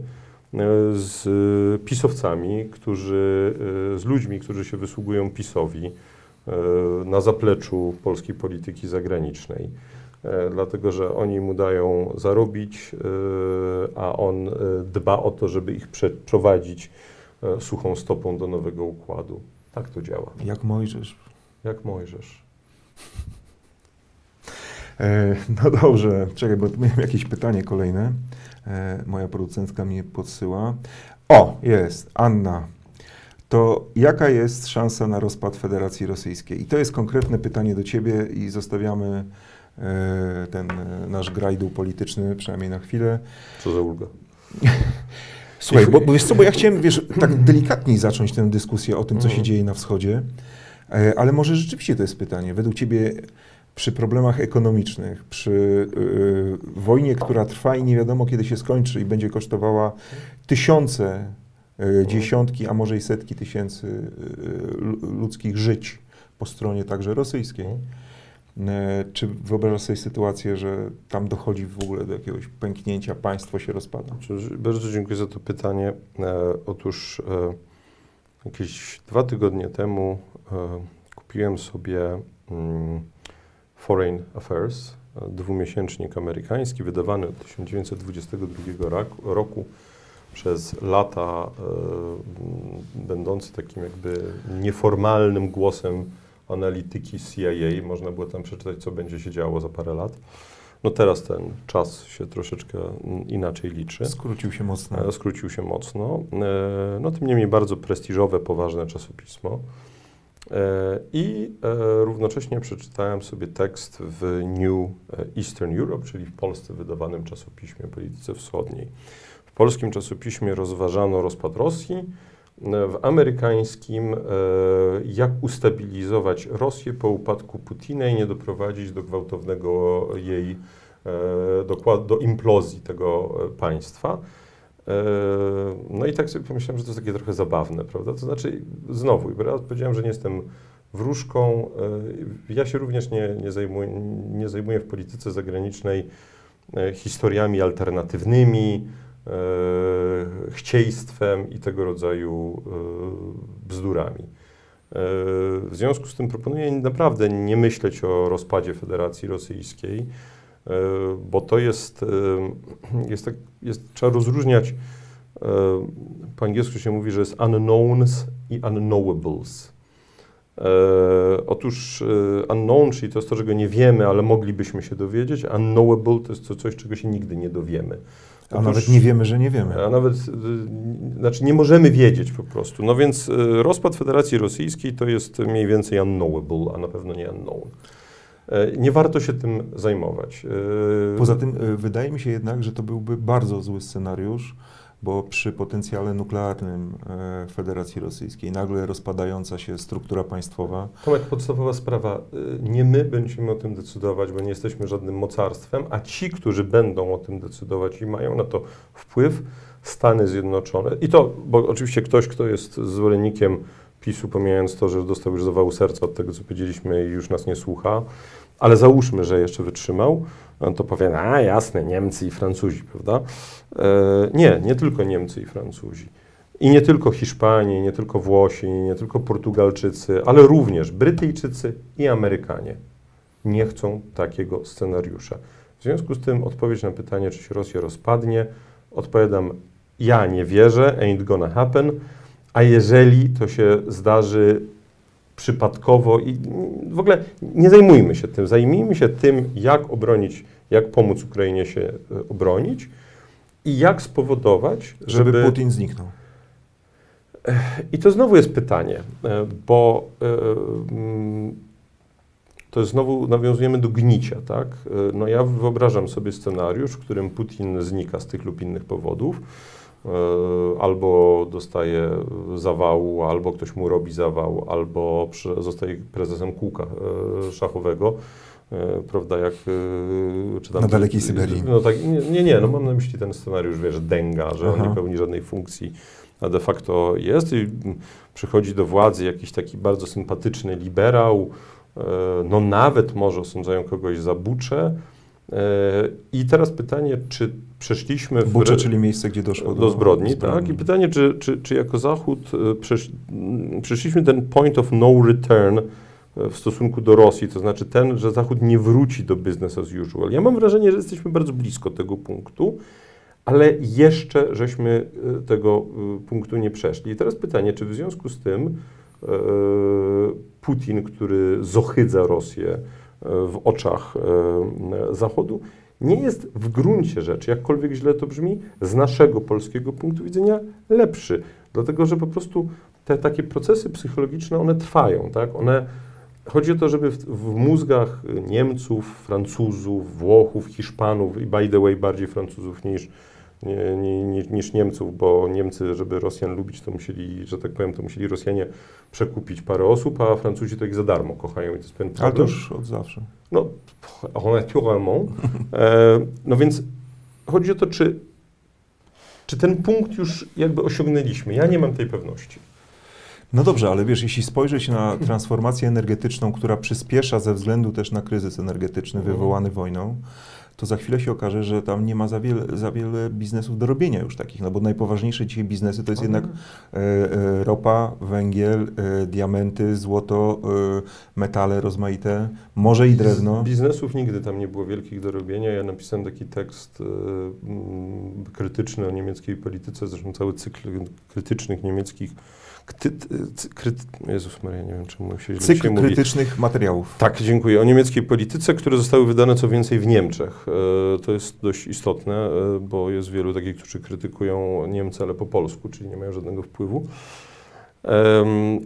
z e, pisowcami, którzy, e, z ludźmi, którzy się wysługują PiSowi e, na zapleczu polskiej polityki zagranicznej. E, Dlatego, że oni mu dają zarobić, e, a on e, dba o to, żeby ich przeprowadzić e, suchą stopą do nowego układu. Tak to działa. Jak Mojżesz. Jak Mojżesz. E, no dobrze, czekaj, bo miałem jakieś pytanie kolejne. E, moja producentka mnie podsyła. O, jest, Anna. To jaka jest szansa na rozpad Federacji Rosyjskiej? I to jest konkretne pytanie do Ciebie i zostawiamy e, ten e, nasz grajdół polityczny, przynajmniej na chwilę. Co za ulga. <laughs> Słuchaj, bo, bo wiesz co, bo ja chciałem, wiesz, tak delikatniej zacząć tę dyskusję o tym, co się dzieje na wschodzie, e, ale może rzeczywiście to jest pytanie. Według ciebie przy problemach ekonomicznych, przy y, wojnie, która trwa i nie wiadomo kiedy się skończy i będzie kosztowała tysiące, y, dziesiątki, a może i setki tysięcy y, lu- ludzkich żyć po stronie także rosyjskiej, Czy wyobrażasz sobie sytuację, że tam dochodzi w ogóle do jakiegoś pęknięcia, państwo się rozpada? Bardzo dziękuję za to pytanie. E, otóż e, jakieś dwa tygodnie temu e, kupiłem sobie mm, Foreign Affairs, e, dwumiesięcznik amerykański, wydawany od 1922 roku, przez lata, e, będący takim jakby nieformalnym głosem analityki CIA. Można było tam przeczytać, co będzie się działo za parę lat. No teraz ten czas się troszeczkę mm, inaczej liczy. Skrócił się mocno. E, Skrócił się mocno. E, No tym niemniej bardzo prestiżowe, poważne czasopismo. E, I równocześnie przeczytałem sobie tekst w New Eastern Europe, czyli w Polsce wydawanym czasopiśmie polityce wschodniej. W polskim czasopiśmie rozważano rozpad Rosji, w amerykańskim e, jak ustabilizować Rosję po upadku Putina i nie doprowadzić do gwałtownego jej, e, do implozji tego e, państwa. No i tak sobie pomyślałem, że to jest takie trochę zabawne, prawda? To znaczy, znowu, ja powiedziałem, że nie jestem wróżką. Ja się również nie, nie, zajmuję, nie zajmuję w polityce zagranicznej historiami alternatywnymi, chcieństwem i tego rodzaju e, bzdurami. E, W związku z tym proponuję naprawdę nie myśleć o rozpadzie Federacji Rosyjskiej, e, bo to jest, e, jest, tak, jest trzeba rozróżniać, e, po angielsku się mówi, że jest unknowns i unknowables. E, otóż e, unknown, czyli to jest to, czego nie wiemy, ale moglibyśmy się dowiedzieć, unknowable to jest to coś, czego się nigdy nie dowiemy. A Otóż- nawet nie wiemy, że nie wiemy. a nawet, y, znaczy nie możemy wiedzieć po prostu. No więc y, rozpad Federacji Rosyjskiej to jest mniej więcej unknowable, a na pewno nie unknown. E, Nie warto się tym zajmować. E, Poza tym y, wydaje mi się jednak, że to byłby bardzo zły scenariusz, bo przy potencjale nuklearnym e, Federacji Rosyjskiej nagle rozpadająca się struktura państwowa, Tomek, podstawowa sprawa. y, Nie my będziemy o tym decydować, bo nie jesteśmy żadnym mocarstwem, a ci, którzy będą o tym decydować i mają na to wpływ, Stany Zjednoczone. I to, bo oczywiście ktoś, kto jest zwolennikiem PiSu, pomijając to, że dostał już zawału serca od tego, co powiedzieliśmy i już nas nie słucha, ale załóżmy, że jeszcze wytrzymał, on to powie, a jasne, Niemcy i Francuzi, prawda? E, nie, nie tylko Niemcy i Francuzi. I nie tylko Hiszpanie, nie tylko Włosi, nie tylko Portugalczycy, ale również Brytyjczycy i Amerykanie nie chcą takiego scenariusza. W związku z tym odpowiedź na pytanie, czy się Rosja rozpadnie, odpowiadam, ja nie wierzę, ain't gonna happen, a jeżeli to się zdarzy przypadkowo i w ogóle nie zajmujmy się tym, zajmijmy się tym, jak obronić, jak pomóc Ukrainie się e, obronić i jak spowodować, żeby, żeby Putin zniknął. i to znowu jest pytanie, e, bo e, mm, to znowu nawiązujemy do gnicia, tak? No ja wyobrażam sobie scenariusz, w którym Putin znika z tych lub innych powodów, albo dostaje zawału, albo ktoś mu robi zawał, albo przy- zostaje prezesem kółka e, szachowego, e, prawda, jak e, czy tam... Na dalekiej Syberii. No tak, nie, nie, no mam na myśli ten scenariusz, wiesz, Denga, że on Aha. nie pełni żadnej funkcji, a de facto jest i przychodzi do władzy jakiś taki bardzo sympatyczny liberał, e, no nawet może osądzają kogoś za bucze. I teraz pytanie, czy przeszliśmy w... Bucze, czyli miejsce, gdzie doszło do, do zbrodni, tak? I pytanie, czy, czy, czy jako Zachód e, przesz, przeszliśmy ten point of no return e, w stosunku do Rosji, to znaczy ten, że Zachód nie wróci do business as usual. Ja mam wrażenie, że jesteśmy bardzo blisko tego punktu, ale jeszcze żeśmy e, tego punktu nie przeszli. I teraz pytanie, czy w związku z tym Putin, który zohydza Rosję w oczach e, Zachodu, nie jest w gruncie rzeczy, jakkolwiek źle to brzmi, z naszego polskiego punktu widzenia lepszy. Dlatego, że po prostu te takie procesy psychologiczne, one trwają, tak? One, chodzi o to, żeby w, w mózgach Niemców, Francuzów, Włochów, Hiszpanów i by the way bardziej Francuzów niż, niż Niemców, bo Niemcy, żeby Rosjan lubić, to musieli, że tak powiem, to musieli Rosjanie przekupić parę osób, a Francuzi to ich za darmo kochają i to jest pewien Ale to problem. już od zawsze. No, naturellement. E, no więc chodzi o to, czy, czy ten punkt już jakby osiągnęliśmy. Ja nie mam tej pewności. No dobrze, ale wiesz, jeśli spojrzeć na transformację energetyczną, która przyspiesza ze względu też na kryzys energetyczny wywołany wojną, to za chwilę się okaże, że tam nie ma za wiele, za wiele biznesów do robienia już takich, no bo najpoważniejsze dzisiaj biznesy to jest jednak e, e, ropa, węgiel, e, diamenty, złoto, metale rozmaite, może i drewno. Biznesów nigdy tam nie było wielkich do robienia. Ja napisałem taki tekst krytyczny o niemieckiej polityce, zresztą cały cykl krytycznych niemieckich. Kty, Jezus Maria, nie wiem czemu się Cykl mówi. krytycznych materiałów. Tak, dziękuję. O niemieckiej polityce, które zostały wydane co więcej w Niemczech. E, To jest dość istotne, e, bo jest wielu takich, którzy krytykują Niemcy, ale po polsku, czyli nie mają żadnego wpływu.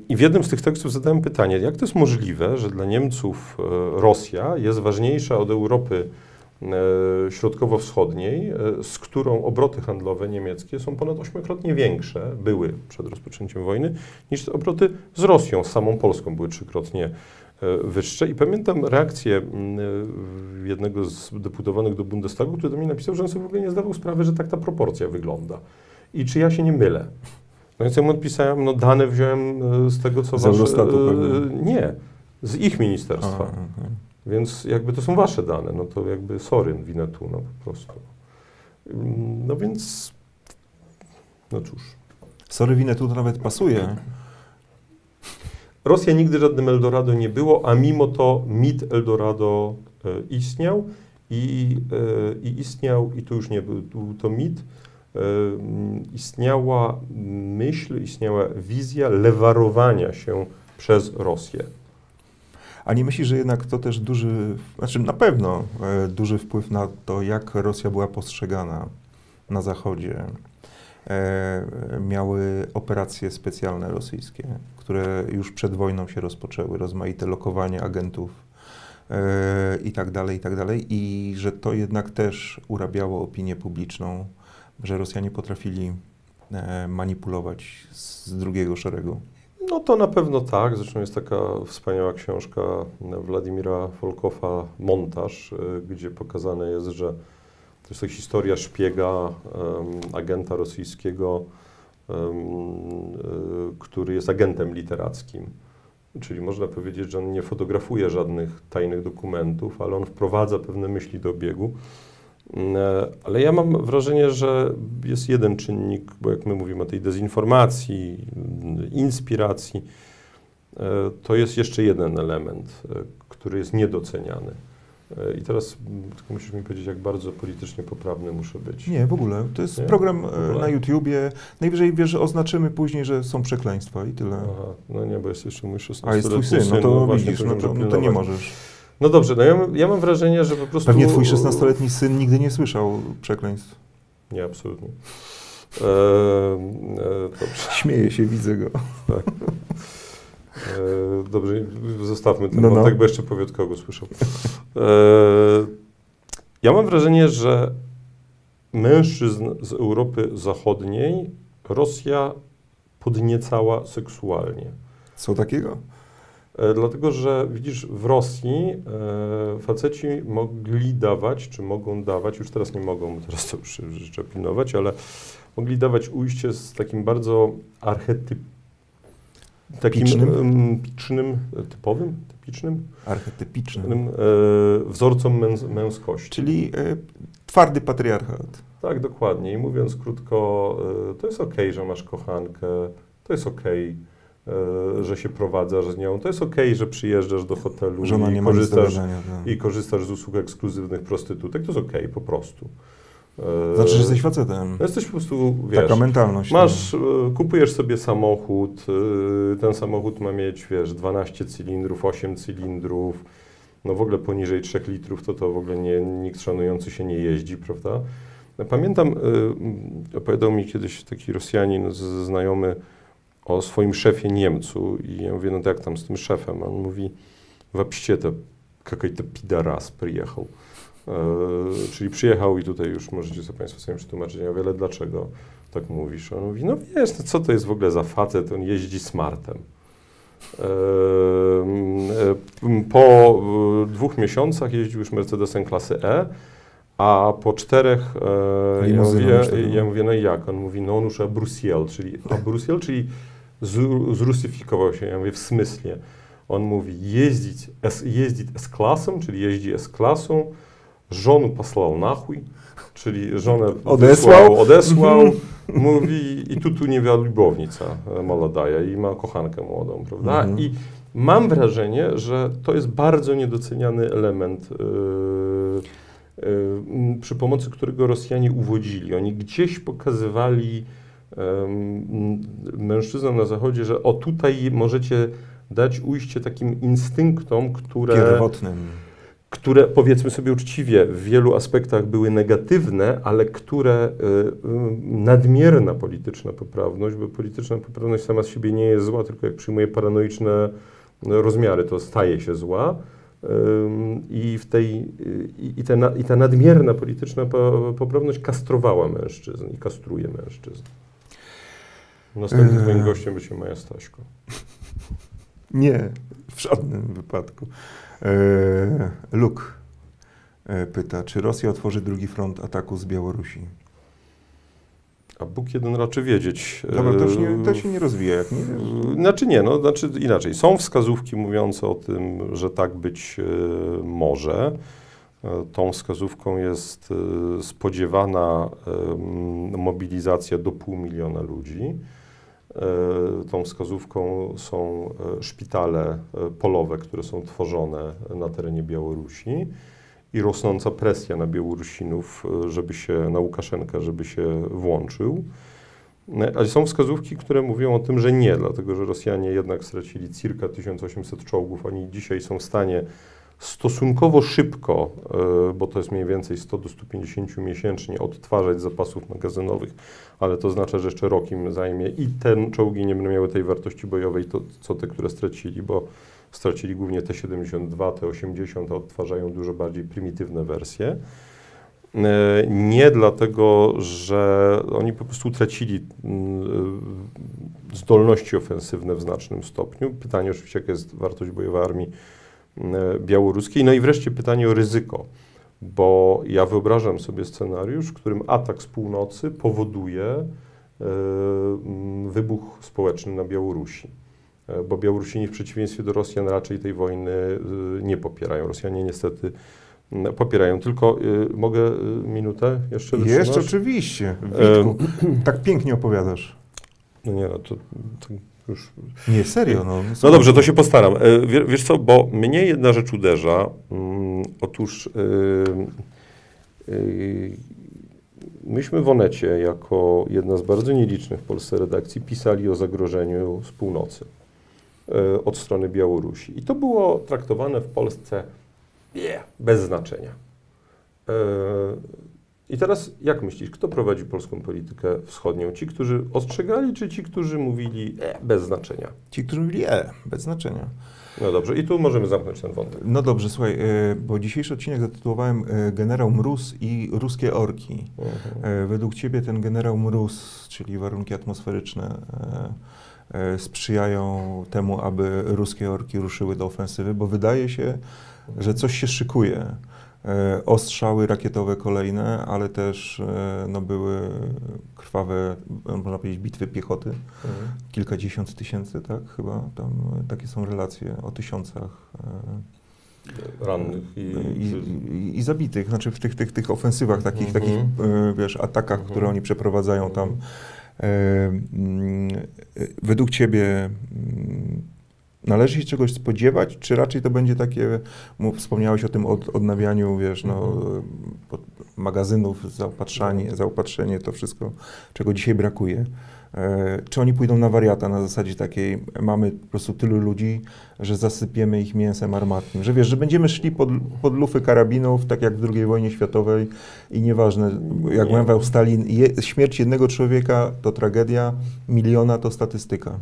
I w jednym z tych tekstów zadałem pytanie, jak to jest możliwe, że dla Niemców e, Rosja jest ważniejsza od Europy Środkowo-Wschodniej, e, z którą obroty handlowe niemieckie są ponad ośmiokrotnie większe, były przed rozpoczęciem wojny, niż obroty z Rosją, z samą Polską były trzykrotnie e, wyższe. I pamiętam reakcję e, jednego z deputowanych do Bundestagu, który do mnie napisał, że on sobie w ogóle nie zdawał sprawy, że tak ta proporcja wygląda. I czy ja się nie mylę? No więc ja mu odpisałem, no dane wziąłem e, z tego, co Z wasze... Eurostatu e, pewnie. Nie, z ich A, ministerstwa. Więc jakby to są wasze dane, no to jakby sorry, winę tu, no po prostu. No więc, no cóż. Sorry, winę tu nawet pasuje. Rosja nigdy żadnym Eldorado nie było, a mimo to mit Eldorado e, istniał i, e, i istniał, i to już nie był był to mit, e, istniała myśl, istniała wizja lewarowania się przez Rosję. A nie myślisz, że jednak to też duży, znaczy na pewno e, duży wpływ na to, jak Rosja była postrzegana na Zachodzie, e, miały operacje specjalne rosyjskie, które już przed wojną się rozpoczęły, rozmaite lokowanie agentów e, i tak dalej, i tak dalej, i że to jednak też urabiało opinię publiczną, że Rosjanie potrafili e, manipulować z drugiego szeregu. No to na pewno tak. Zresztą jest taka wspaniała książka Władimira Folkowa Montaż, y, gdzie pokazane jest, że to jest to historia szpiega, em, agenta rosyjskiego, y, który jest agentem literackim. Czyli można powiedzieć, że on nie fotografuje żadnych tajnych dokumentów, ale on wprowadza pewne myśli do obiegu. Mm, e, Ale ja mam wrażenie, że jest jeden czynnik, bo jak my mówimy o tej dezinformacji, mm, inspiracji, e, to jest jeszcze jeden element, e, który jest niedoceniany. I teraz mm, tylko musisz mi powiedzieć, jak bardzo politycznie poprawny muszę być. Nie, w ogóle. To jest Nie? program na YouTubie. Najwyżej wiesz, oznaczymy później, że są przekleństwa i tyle. Aha, no nie, bo jest jeszcze mój 16 A jest twój syn, no to właśnie widzisz, no to, no to nie możesz. No dobrze, no ja, mam- ja mam wrażenie, że po prostu... Pewnie twój 16-letni syn nigdy nie słyszał przekleństw. Nie, absolutnie. E, e, dobrze. <laughs> Śmieje się, widzę go. E, dobrze, zostawmy ten No, no. wątek, bo jeszcze powie kogo słyszał. E, ja mam wrażenie, że mężczyzn z Europy Zachodniej Rosja podniecała seksualnie. Co takiego? E, Dlatego, że widzisz, w Rosji e, faceci mogli dawać, czy mogą dawać, już teraz nie mogą, bo teraz to już trzeba pilnować, ale mogli dawać ujście z takim bardzo archetyp... Takim Picznym? picznym, e, typowym, typicznym Archetypiczny. em, e, wzorcom męs męskości. Czyli e, twardy patriarchat. Tak, dokładnie. I mówiąc krótko, e, to jest okej, że masz kochankę, to jest okej, e, że się prowadzasz z nią, to jest okej, że przyjeżdżasz do hotelu i korzystasz, tak. i korzystasz z usług ekskluzywnych prostytutek, to jest okej, po prostu. E, Znaczy, że jesteś facetem. no jesteś po prostu, wiesz, Taka mentalność. masz, e, kupujesz sobie samochód, e, ten samochód ma mieć, wiesz, 12 cylindrów, 8 cylindrów, no w ogóle poniżej 3 litrów, to to w ogóle nie, nikt szanujący się nie jeździ, prawda? Pamiętam, opowiadał mi kiedyś taki Rosjanin, znajomy, o swoim szefie Niemcu i ja mówię, no to jak tam z tym szefem? A on mówi, вообще to какой-то pidaras przyjechał. E, czyli przyjechał i tutaj już możecie sobie Państwo sobie przetłumaczyć. Ja mówię, ale dlaczego tak mówisz? A On mówi, no wiesz, no co to jest w ogóle za facet, on jeździ smartem. E, e, po e, dwóch miesiącach jeździł już Mercedesem klasy E, a po czterech e, ja, Limuzyną mówię, już tego. ja mówię, no i jak? On mówi, no on już a Brusiel, czyli a Brusiel, czyli zrusyfikował się, ja mówię w smyśle. On mówi jeździć, jeździć S-klasą, czyli jeździ S-klasą, żonu posłał na chuj, czyli żonę odesłał, odesłał mówi i tu tu nie lubownica młoda i ma kochankę młodą, prawda? Mhm. I mam wrażenie, że to jest bardzo niedoceniany element yy, yy, przy pomocy którego Rosjanie uwodzili. Oni gdzieś pokazywali mężczyznom na zachodzie, że o tutaj możecie dać ujście takim instynktom, które... Pierwotnym. Które powiedzmy sobie uczciwie w wielu aspektach były negatywne, ale które y, y, nadmierna polityczna poprawność, bo polityczna poprawność sama z siebie nie jest zła, tylko jak przyjmuje paranoiczne rozmiary, to staje się zła. I, w tej, I ta nadmierna polityczna poprawność kastrowała mężczyzn i kastruje mężczyzn. Następnym twoim gościem będzie moja Staśko. <laughs> Nie, w żadnym wypadku. Eee, Luke e, pyta, czy Rosja otworzy drugi front ataku z Białorusi? A Bóg jeden raczy wiedzieć. Dobra, to się nie, to się nie rozwija, jak nie wiesz. Znaczy nie, no, znaczy inaczej. Są wskazówki mówiące o tym, że tak być e, może. E, tą wskazówką jest spodziewana mobilizacja do pół miliona ludzi. E, tą wskazówką są e, szpitale e, polowe, które są tworzone na terenie Białorusi i rosnąca presja na Białorusinów, żeby się, na Łukaszenkę, żeby się włączył. Ale są wskazówki, które mówią o tym, że nie, dlatego że Rosjanie jednak stracili circa 1800 czołgów. Oni dzisiaj są w stanie stosunkowo szybko, e, bo to jest mniej więcej 100 do 150 miesięcznie, odtwarzać zapasów magazynowych, ale to oznacza, że jeszcze rok im zajmie i te czołgi nie będą miały tej wartości bojowej, to, co te, które stracili, bo stracili głównie T-72, T-80, a odtwarzają dużo bardziej prymitywne wersje. E, nie dlatego, że oni po prostu tracili mm, e, zdolności ofensywne w znacznym stopniu. Pytanie oczywiście, jaka jest wartość bojowa armii białoruskiej. No i wreszcie pytanie o ryzyko, bo ja wyobrażam sobie scenariusz, w którym atak z północy powoduje e, wybuch społeczny na Białorusi. E, bo Białorusini w przeciwieństwie do Rosjan raczej tej wojny nie popierają. Rosjanie niestety popierają. Tylko y, mogę minutę jeszcze Jeszcze oczywiście. Witku, <clears throat> tak pięknie opowiadasz. No nie, no to, to już... Nie, serio. No, no dobrze, to się postaram. E, wiesz co, bo mnie jedna rzecz uderza. Mm, otóż yy, yy, myśmy w Onecie, jako jedna z bardzo nielicznych w Polsce redakcji, pisali o zagrożeniu z północy od strony Białorusi. I to było traktowane w Polsce yeah, bez znaczenia. I teraz jak myślisz, kto prowadzi polską politykę wschodnią? Ci, którzy ostrzegali, czy ci, którzy mówili e, bez znaczenia? Ci, którzy mówili e, bez znaczenia. No dobrze, i tu możemy zamknąć ten wątek. No dobrze, słuchaj, e, bo dzisiejszy odcinek zatytułowałem e, Generał Mróz i ruskie orki. Mhm. E, według ciebie ten generał Mróz, czyli warunki atmosferyczne, sprzyjają temu, aby ruskie orki ruszyły do ofensywy, bo wydaje się, że coś się szykuje. E, ostrzały rakietowe kolejne, ale też e, no, były krwawe, można powiedzieć, bitwy piechoty. Mhm. Kilkadziesiąt tysięcy, tak? Chyba tam e, takie są relacje o tysiącach rannych i, i, i, i, zabitych, znaczy w tych, tych, tych ofensywach, takich, mhm. takich wiesz, atakach, mhm. które oni przeprowadzają tam. Mm, według Ciebie Należy się czegoś spodziewać, czy raczej to będzie takie, wspomniałeś o tym od, odnawianiu, wiesz, no, mhm. magazynów, zaopatrzenie, zaopatrzenie, to wszystko, czego dzisiaj brakuje. E, czy oni pójdą na wariata na zasadzie takiej, mamy po prostu tylu ludzi, że zasypiemy ich mięsem armatnym, że wiesz, że będziemy szli pod, pod lufy karabinów, tak jak w II wojnie światowej i nieważne, jak mówił Stalin, je, śmierć jednego człowieka to tragedia, miliona to statystyka.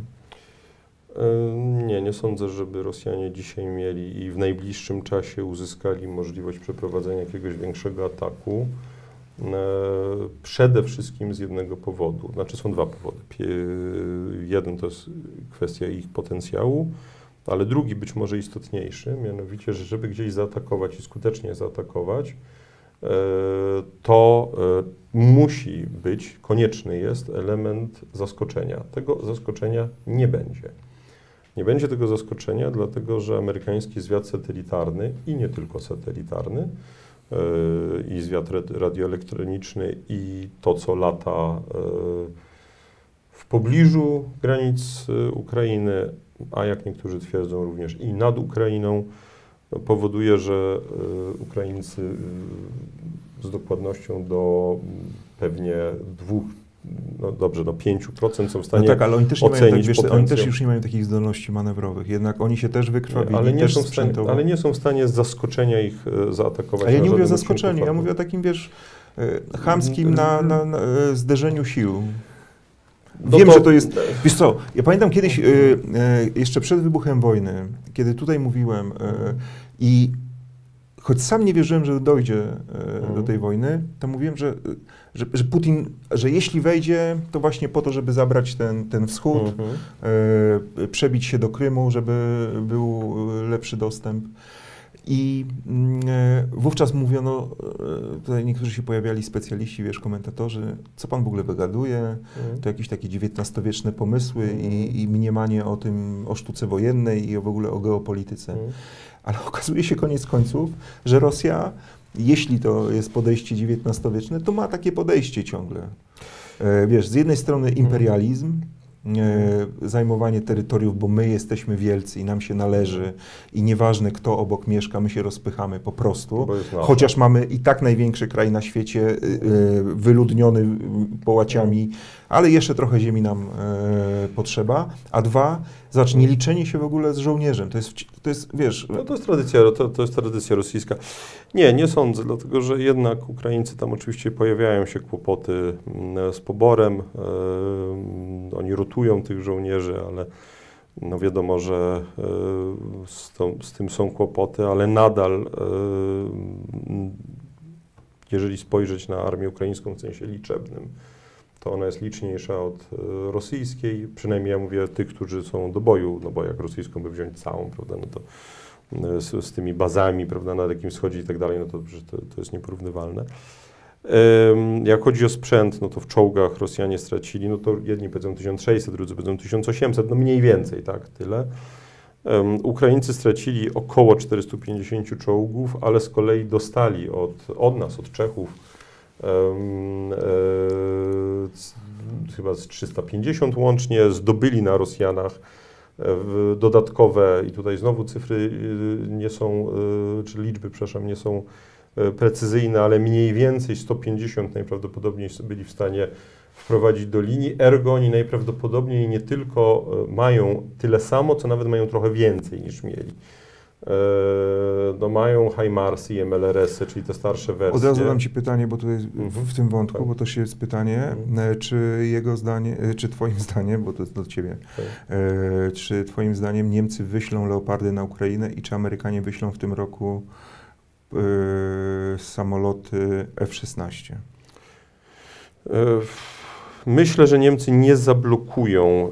Nie, nie sądzę, żeby Rosjanie dzisiaj mieli i w najbliższym czasie uzyskali możliwość przeprowadzenia jakiegoś większego ataku. Przede wszystkim z jednego powodu. Znaczy są dwa powody. Jeden to jest kwestia ich potencjału, ale drugi być może istotniejszy, mianowicie, że żeby gdzieś zaatakować i skutecznie zaatakować, to musi być, konieczny jest element zaskoczenia. Tego zaskoczenia nie będzie. Nie będzie tego zaskoczenia, dlatego że amerykański zwiat satelitarny i nie tylko satelitarny, yy, i zwiat radioelektroniczny, i to, co lata yy, w pobliżu granic yy, Ukrainy, a jak niektórzy twierdzą również i nad Ukrainą, powoduje, że Ukraińcy z dokładnością do pewnie dwóch no dobrze, no 5% są w stanie no tak, ale oni też, nie mają, tak, wiesz, oni też już nie mają takich zdolności manewrowych, jednak oni się też wykrwawili, ale nie, też są w stanie, ale nie są w stanie z zaskoczenia ich e, zaatakować. A ja nie mówię o zaskoczeniu, ja mówię o takim, wiesz, e, chamskim na, na, na e, zderzeniu sił. No Wiem, to, że to jest. Wiesz co, ja pamiętam kiedyś, jeszcze przed wybuchem wojny, kiedy tutaj mówiłem i choć sam nie wierzyłem, że dojdzie do mhm. tej wojny, to mówiłem, że że, że Putin, że jeśli wejdzie, to właśnie po to, żeby zabrać ten, ten wschód, mhm. e, przebić się do Krymu, żeby był lepszy dostęp. I mm, e, wówczas mówiono, e, tutaj niektórzy się pojawiali specjaliści, wiesz, komentatorzy, co pan w ogóle wygaduje, mhm. to jakieś takie XIX-wieczne pomysły i, i mniemanie o tym, o sztuce wojennej i w ogóle o geopolityce. Ale okazuje się koniec końców, że Rosja jeśli to jest podejście XIX-wieczne, to ma takie podejście ciągle. E, wiesz, z jednej strony imperializm, e, zajmowanie terytoriów, bo my jesteśmy wielcy i nam się należy i nieważne kto obok mieszka, my się rozpychamy po prostu, chociaż mamy i tak największy kraj na świecie, e, wyludniony połaciami, ale jeszcze trochę ziemi nam potrzeba, a dwa, Zobacz, nie liczenie się w ogóle z żołnierzem, to jest, to jest wiesz... No to jest tradycja, to, to jest tradycja rosyjska. Nie, nie sądzę, dlatego że jednak Ukraińcy, tam oczywiście pojawiają się kłopoty mm, z poborem, yy, oni rotują tych żołnierzy, ale no wiadomo, że yy, z, to, z, tym są kłopoty, ale nadal, yy, jeżeli spojrzeć na armię ukraińską w sensie liczebnym, to ona jest liczniejsza od e, rosyjskiej, przynajmniej ja mówię tych, którzy są do boju, no bo jak rosyjską by wziąć całą, prawda, no to e, z, z tymi bazami, prawda, na takim wschodzie i tak dalej, no to, to, to jest nieporównywalne. Jak chodzi o sprzęt, no to w czołgach Rosjanie stracili, no to jedni powiedzą 1600, drudzy powiedzą 1800, no mniej więcej, tak, tyle. Um, Ukraińcy stracili około 450 czołgów, ale z kolei dostali od, od nas, od Czechów, chyba z 350 łącznie, zdobyli na Rosjanach e, dodatkowe, i tutaj znowu cyfry e, nie są, e, czy liczby, przepraszam, nie są precyzyjne, ale mniej więcej 150 najprawdopodobniej byli w stanie wprowadzić do linii. Ergo oni najprawdopodobniej nie tylko mają tyle samo, co nawet mają trochę więcej niż mieli. E, no mają HIMARS i MLRS-y, czyli te starsze wersje. Od razu dam Ci pytanie, bo tu jest mhm. w tym wątku, tak. bo to się jest pytanie, mhm. E, czy jego zdanie, e, czy Twoim <laughs> zdaniem, bo to jest do Ciebie, tak. czy Twoim zdaniem Niemcy wyślą Leopardy na Ukrainę i czy Amerykanie wyślą w tym roku samoloty F-16? Myślę, że Niemcy nie zablokują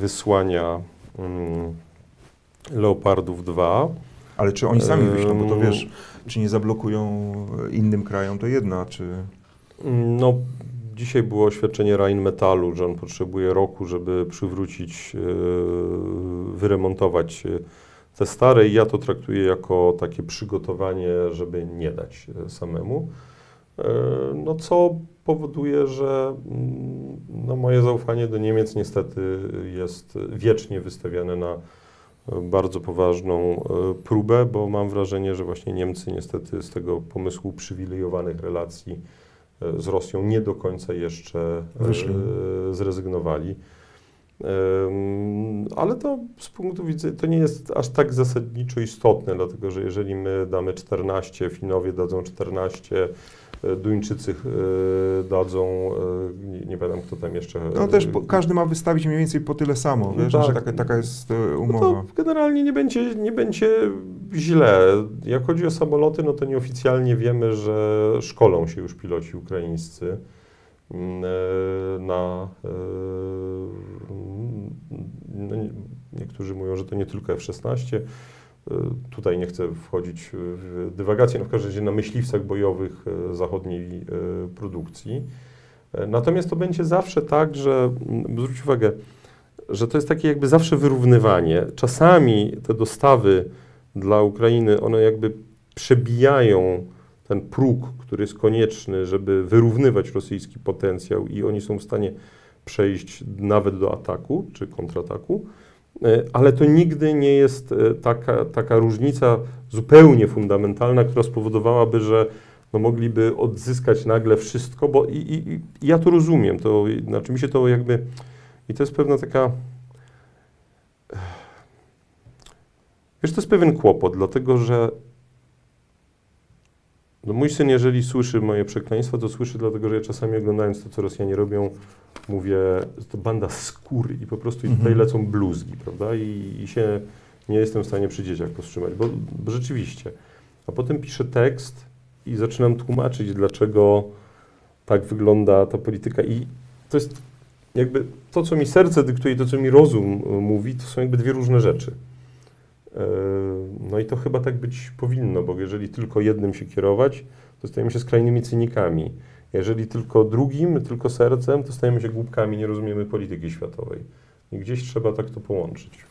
wysłania mm, Leopardów 2. Ale czy oni sami wyślą, bo to wiesz, czy nie zablokują innym krajom, to jedna, czy... No, dzisiaj było oświadczenie Rheinmetallu, że on potrzebuje roku, żeby przywrócić, e, wyremontować te stare i ja to traktuję jako takie przygotowanie, żeby nie dać samemu. E, no co powoduje, że mm, no, moje zaufanie do Niemiec niestety jest wiecznie wystawiane na bardzo poważną e, próbę, bo mam wrażenie, że właśnie Niemcy niestety z tego pomysłu przywilejowanych relacji e, z Rosją nie do końca jeszcze e, Wyszli. zrezygnowali. Ale to z punktu widzenia, to nie jest aż tak zasadniczo istotne, dlatego że jeżeli my damy 14, Finowie dadzą 14, Duńczycy e, dadzą, e, nie, nie pamiętam kto tam jeszcze. No też każdy ma wystawić mniej więcej po tyle samo, wiesz, tak. że taka, taka jest e, umowa. No to generalnie nie będzie, nie będzie źle. Jak chodzi o samoloty, no to nieoficjalnie wiemy, że szkolą się już piloci ukraińscy na no niektórzy mówią, że to nie tylko F-16, tutaj nie chcę wchodzić w dywagację, no w każdym razie na myśliwcach bojowych e, zachodniej produkcji. Natomiast to będzie zawsze tak, że mm, zwróć uwagę, że to jest takie jakby zawsze wyrównywanie. Czasami te dostawy dla Ukrainy, one jakby przebijają ten próg, który jest konieczny, żeby wyrównywać rosyjski potencjał i oni są w stanie przejść nawet do ataku czy kontrataku, e, ale to nigdy nie jest e, taka, taka różnica zupełnie fundamentalna, która spowodowałaby, że no mogliby odzyskać nagle wszystko, bo i, i, i ja to rozumiem, to znaczy mi się to jakby, i to jest pewna taka, wiesz, to jest pewien kłopot, dlatego że no mój syn, jeżeli słyszy moje przekleństwo, to słyszy dlatego, że ja czasami oglądając to, co Rosjanie robią, mówię, to banda skóry i po prostu mhm. tutaj lecą bluzgi, prawda? I, I, się nie jestem w stanie przy dzieciach powstrzymać, bo, bo rzeczywiście. A potem piszę tekst i zaczynam tłumaczyć, dlaczego tak wygląda ta polityka. I to jest jakby to, co mi serce dyktuje, to, co mi rozum e, mówi, to są jakby dwie różne rzeczy. No i to chyba tak być powinno, bo jeżeli tylko jednym się kierować, to stajemy się skrajnymi cynikami. Jeżeli tylko drugim, tylko sercem, to stajemy się głupkami, nie rozumiemy polityki światowej. I gdzieś trzeba tak to połączyć.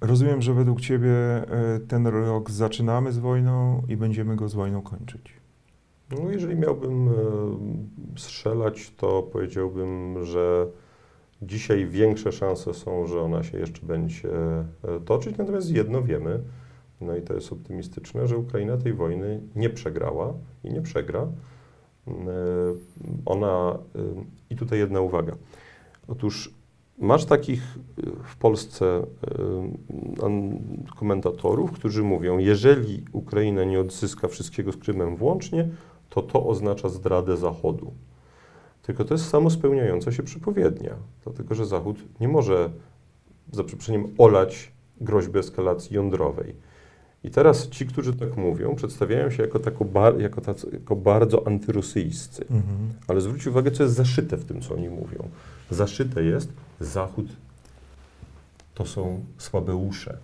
Rozumiem, że według Ciebie e, ten rok zaczynamy z wojną i będziemy go z wojną kończyć. No, jeżeli miałbym e, strzelać, to powiedziałbym, że dzisiaj większe szanse są, że ona się jeszcze będzie e, toczyć. Natomiast jedno wiemy, no i to jest optymistyczne, że Ukraina tej wojny nie przegrała i nie przegra. Ona, i tutaj jedna uwaga. Otóż Masz takich w Polsce komentatorów, którzy mówią, jeżeli Ukraina nie odzyska wszystkiego z Krymem włącznie, to to oznacza zdradę Zachodu. Tylko to jest samospełniająca się przypowiednia, dlatego że Zachód nie może, za przeproszeniem, olać groźby eskalacji jądrowej. I teraz ci, którzy tak mówią, przedstawiają się jako, tako bar, jako, tacy, jako bardzo antyrosyjscy. Mhm. Ale zwróć uwagę, co jest zaszyte w tym, co oni mówią. Zaszyte jest, Zachód to są słabeusze.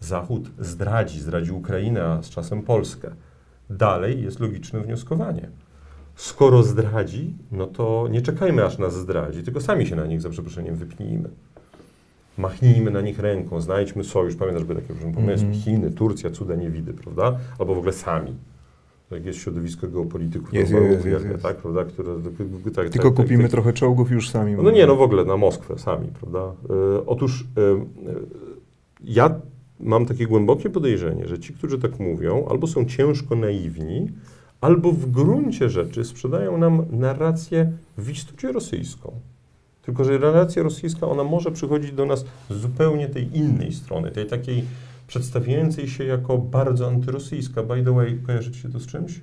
Zachód zdradzi, zdradzi Ukrainę, a z czasem Polskę. Dalej jest logiczne wnioskowanie. Skoro zdradzi, no to nie czekajmy aż nas zdradzi, tylko sami się na nich za przeproszeniem wypnijmy. Machnijmy na nich ręką, znajdźmy sojusz. Pamiętasz, by takie różne pomysły. Mm. Chiny, Turcja, cuda nie widy, prawda? Albo w ogóle sami. Tak jest środowisko geopolityków, jest, jest, jest, jest. tak, prawda, które... Tak, Tylko tak, kupimy tak, trochę czołgów już sami. No nie, no w ogóle na Moskwę sami, prawda. E, otóż e, e, ja mam takie głębokie podejrzenie, że ci, którzy tak mówią, albo są ciężko naiwni, albo w gruncie rzeczy sprzedają nam narrację w istocie rosyjską. Tylko, że relacja rosyjska, ona może przychodzić do nas z zupełnie tej innej strony, tej takiej przedstawiającej się jako bardzo antyrosyjska. By the way, kojarzycie się to z czymś?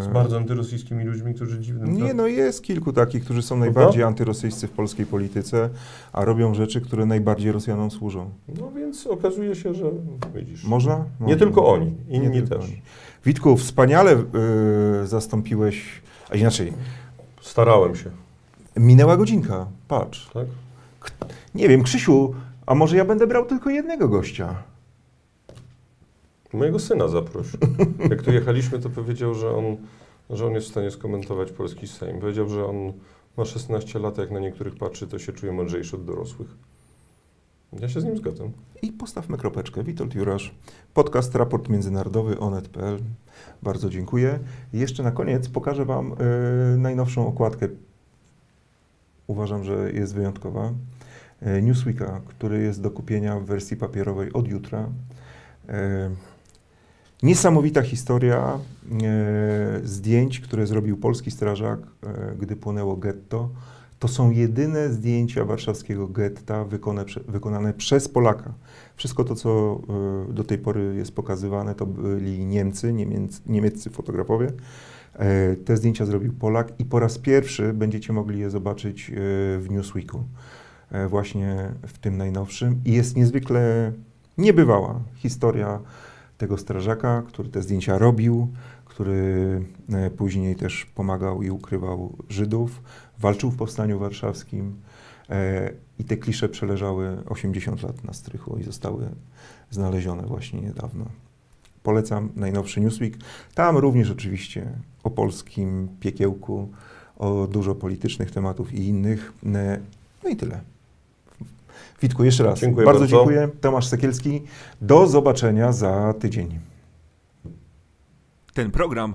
Z bardzo antyrosyjskimi ludźmi, którzy dziwnym... Nie, no jest kilku takich, którzy są najbardziej antyrosyjscy w polskiej polityce, a robią rzeczy, które najbardziej Rosjanom służą. No więc okazuje się, że widzisz... Można? Nie Można. tylko oni, inni nie też. Oni. Witku, wspaniale y, zastąpiłeś, a inaczej... Starałem się. Minęła godzinka, patrz. Tak? Nie wiem, Krzysiu, a może ja będę brał tylko jednego gościa? Mojego syna zaproś. <laughs> Jak tu jechaliśmy, to powiedział, że on, że on jest w stanie skomentować polski Sejm. Powiedział, że on ma 16 lat, jak na niektórych patrzy, to się czuje mądrzejszy od dorosłych. Ja się z nim zgadzam. I postawmy kropeczkę. Witold Jurasz, podcast Raport Międzynarodowy onet.pl. Bardzo dziękuję. Jeszcze na koniec pokażę Wam y, najnowszą okładkę. Uważam, że jest wyjątkowa. Y, Newsweeka, który jest do kupienia w wersji papierowej od jutra. Y, Niesamowita historia e, zdjęć, które zrobił polski strażak, gdy płonęło getto. To są jedyne zdjęcia warszawskiego getta wykonane przez Polaka. Wszystko to, co e, do tej pory jest pokazywane, to byli Niemcy, niemieccy, niemieccy fotografowie. E, te zdjęcia zrobił Polak i po raz pierwszy będziecie mogli je zobaczyć e, w Newsweeku, e, właśnie w tym najnowszym. I jest niezwykle niebywała historia tego strażaka, który te zdjęcia robił, który później też pomagał i ukrywał Żydów, walczył w powstaniu warszawskim. E, I te klisze przeleżały 80 lat na strychu i zostały znalezione właśnie niedawno. Polecam najnowszy Newsweek. Tam również oczywiście o polskim piekiełku, o dużo politycznych tematów i innych. E, No i tyle. Witku, jeszcze raz Dziękuję bardzo, bardzo. dziękuję. Tomasz Sekielski. Do zobaczenia za tydzień. Ten program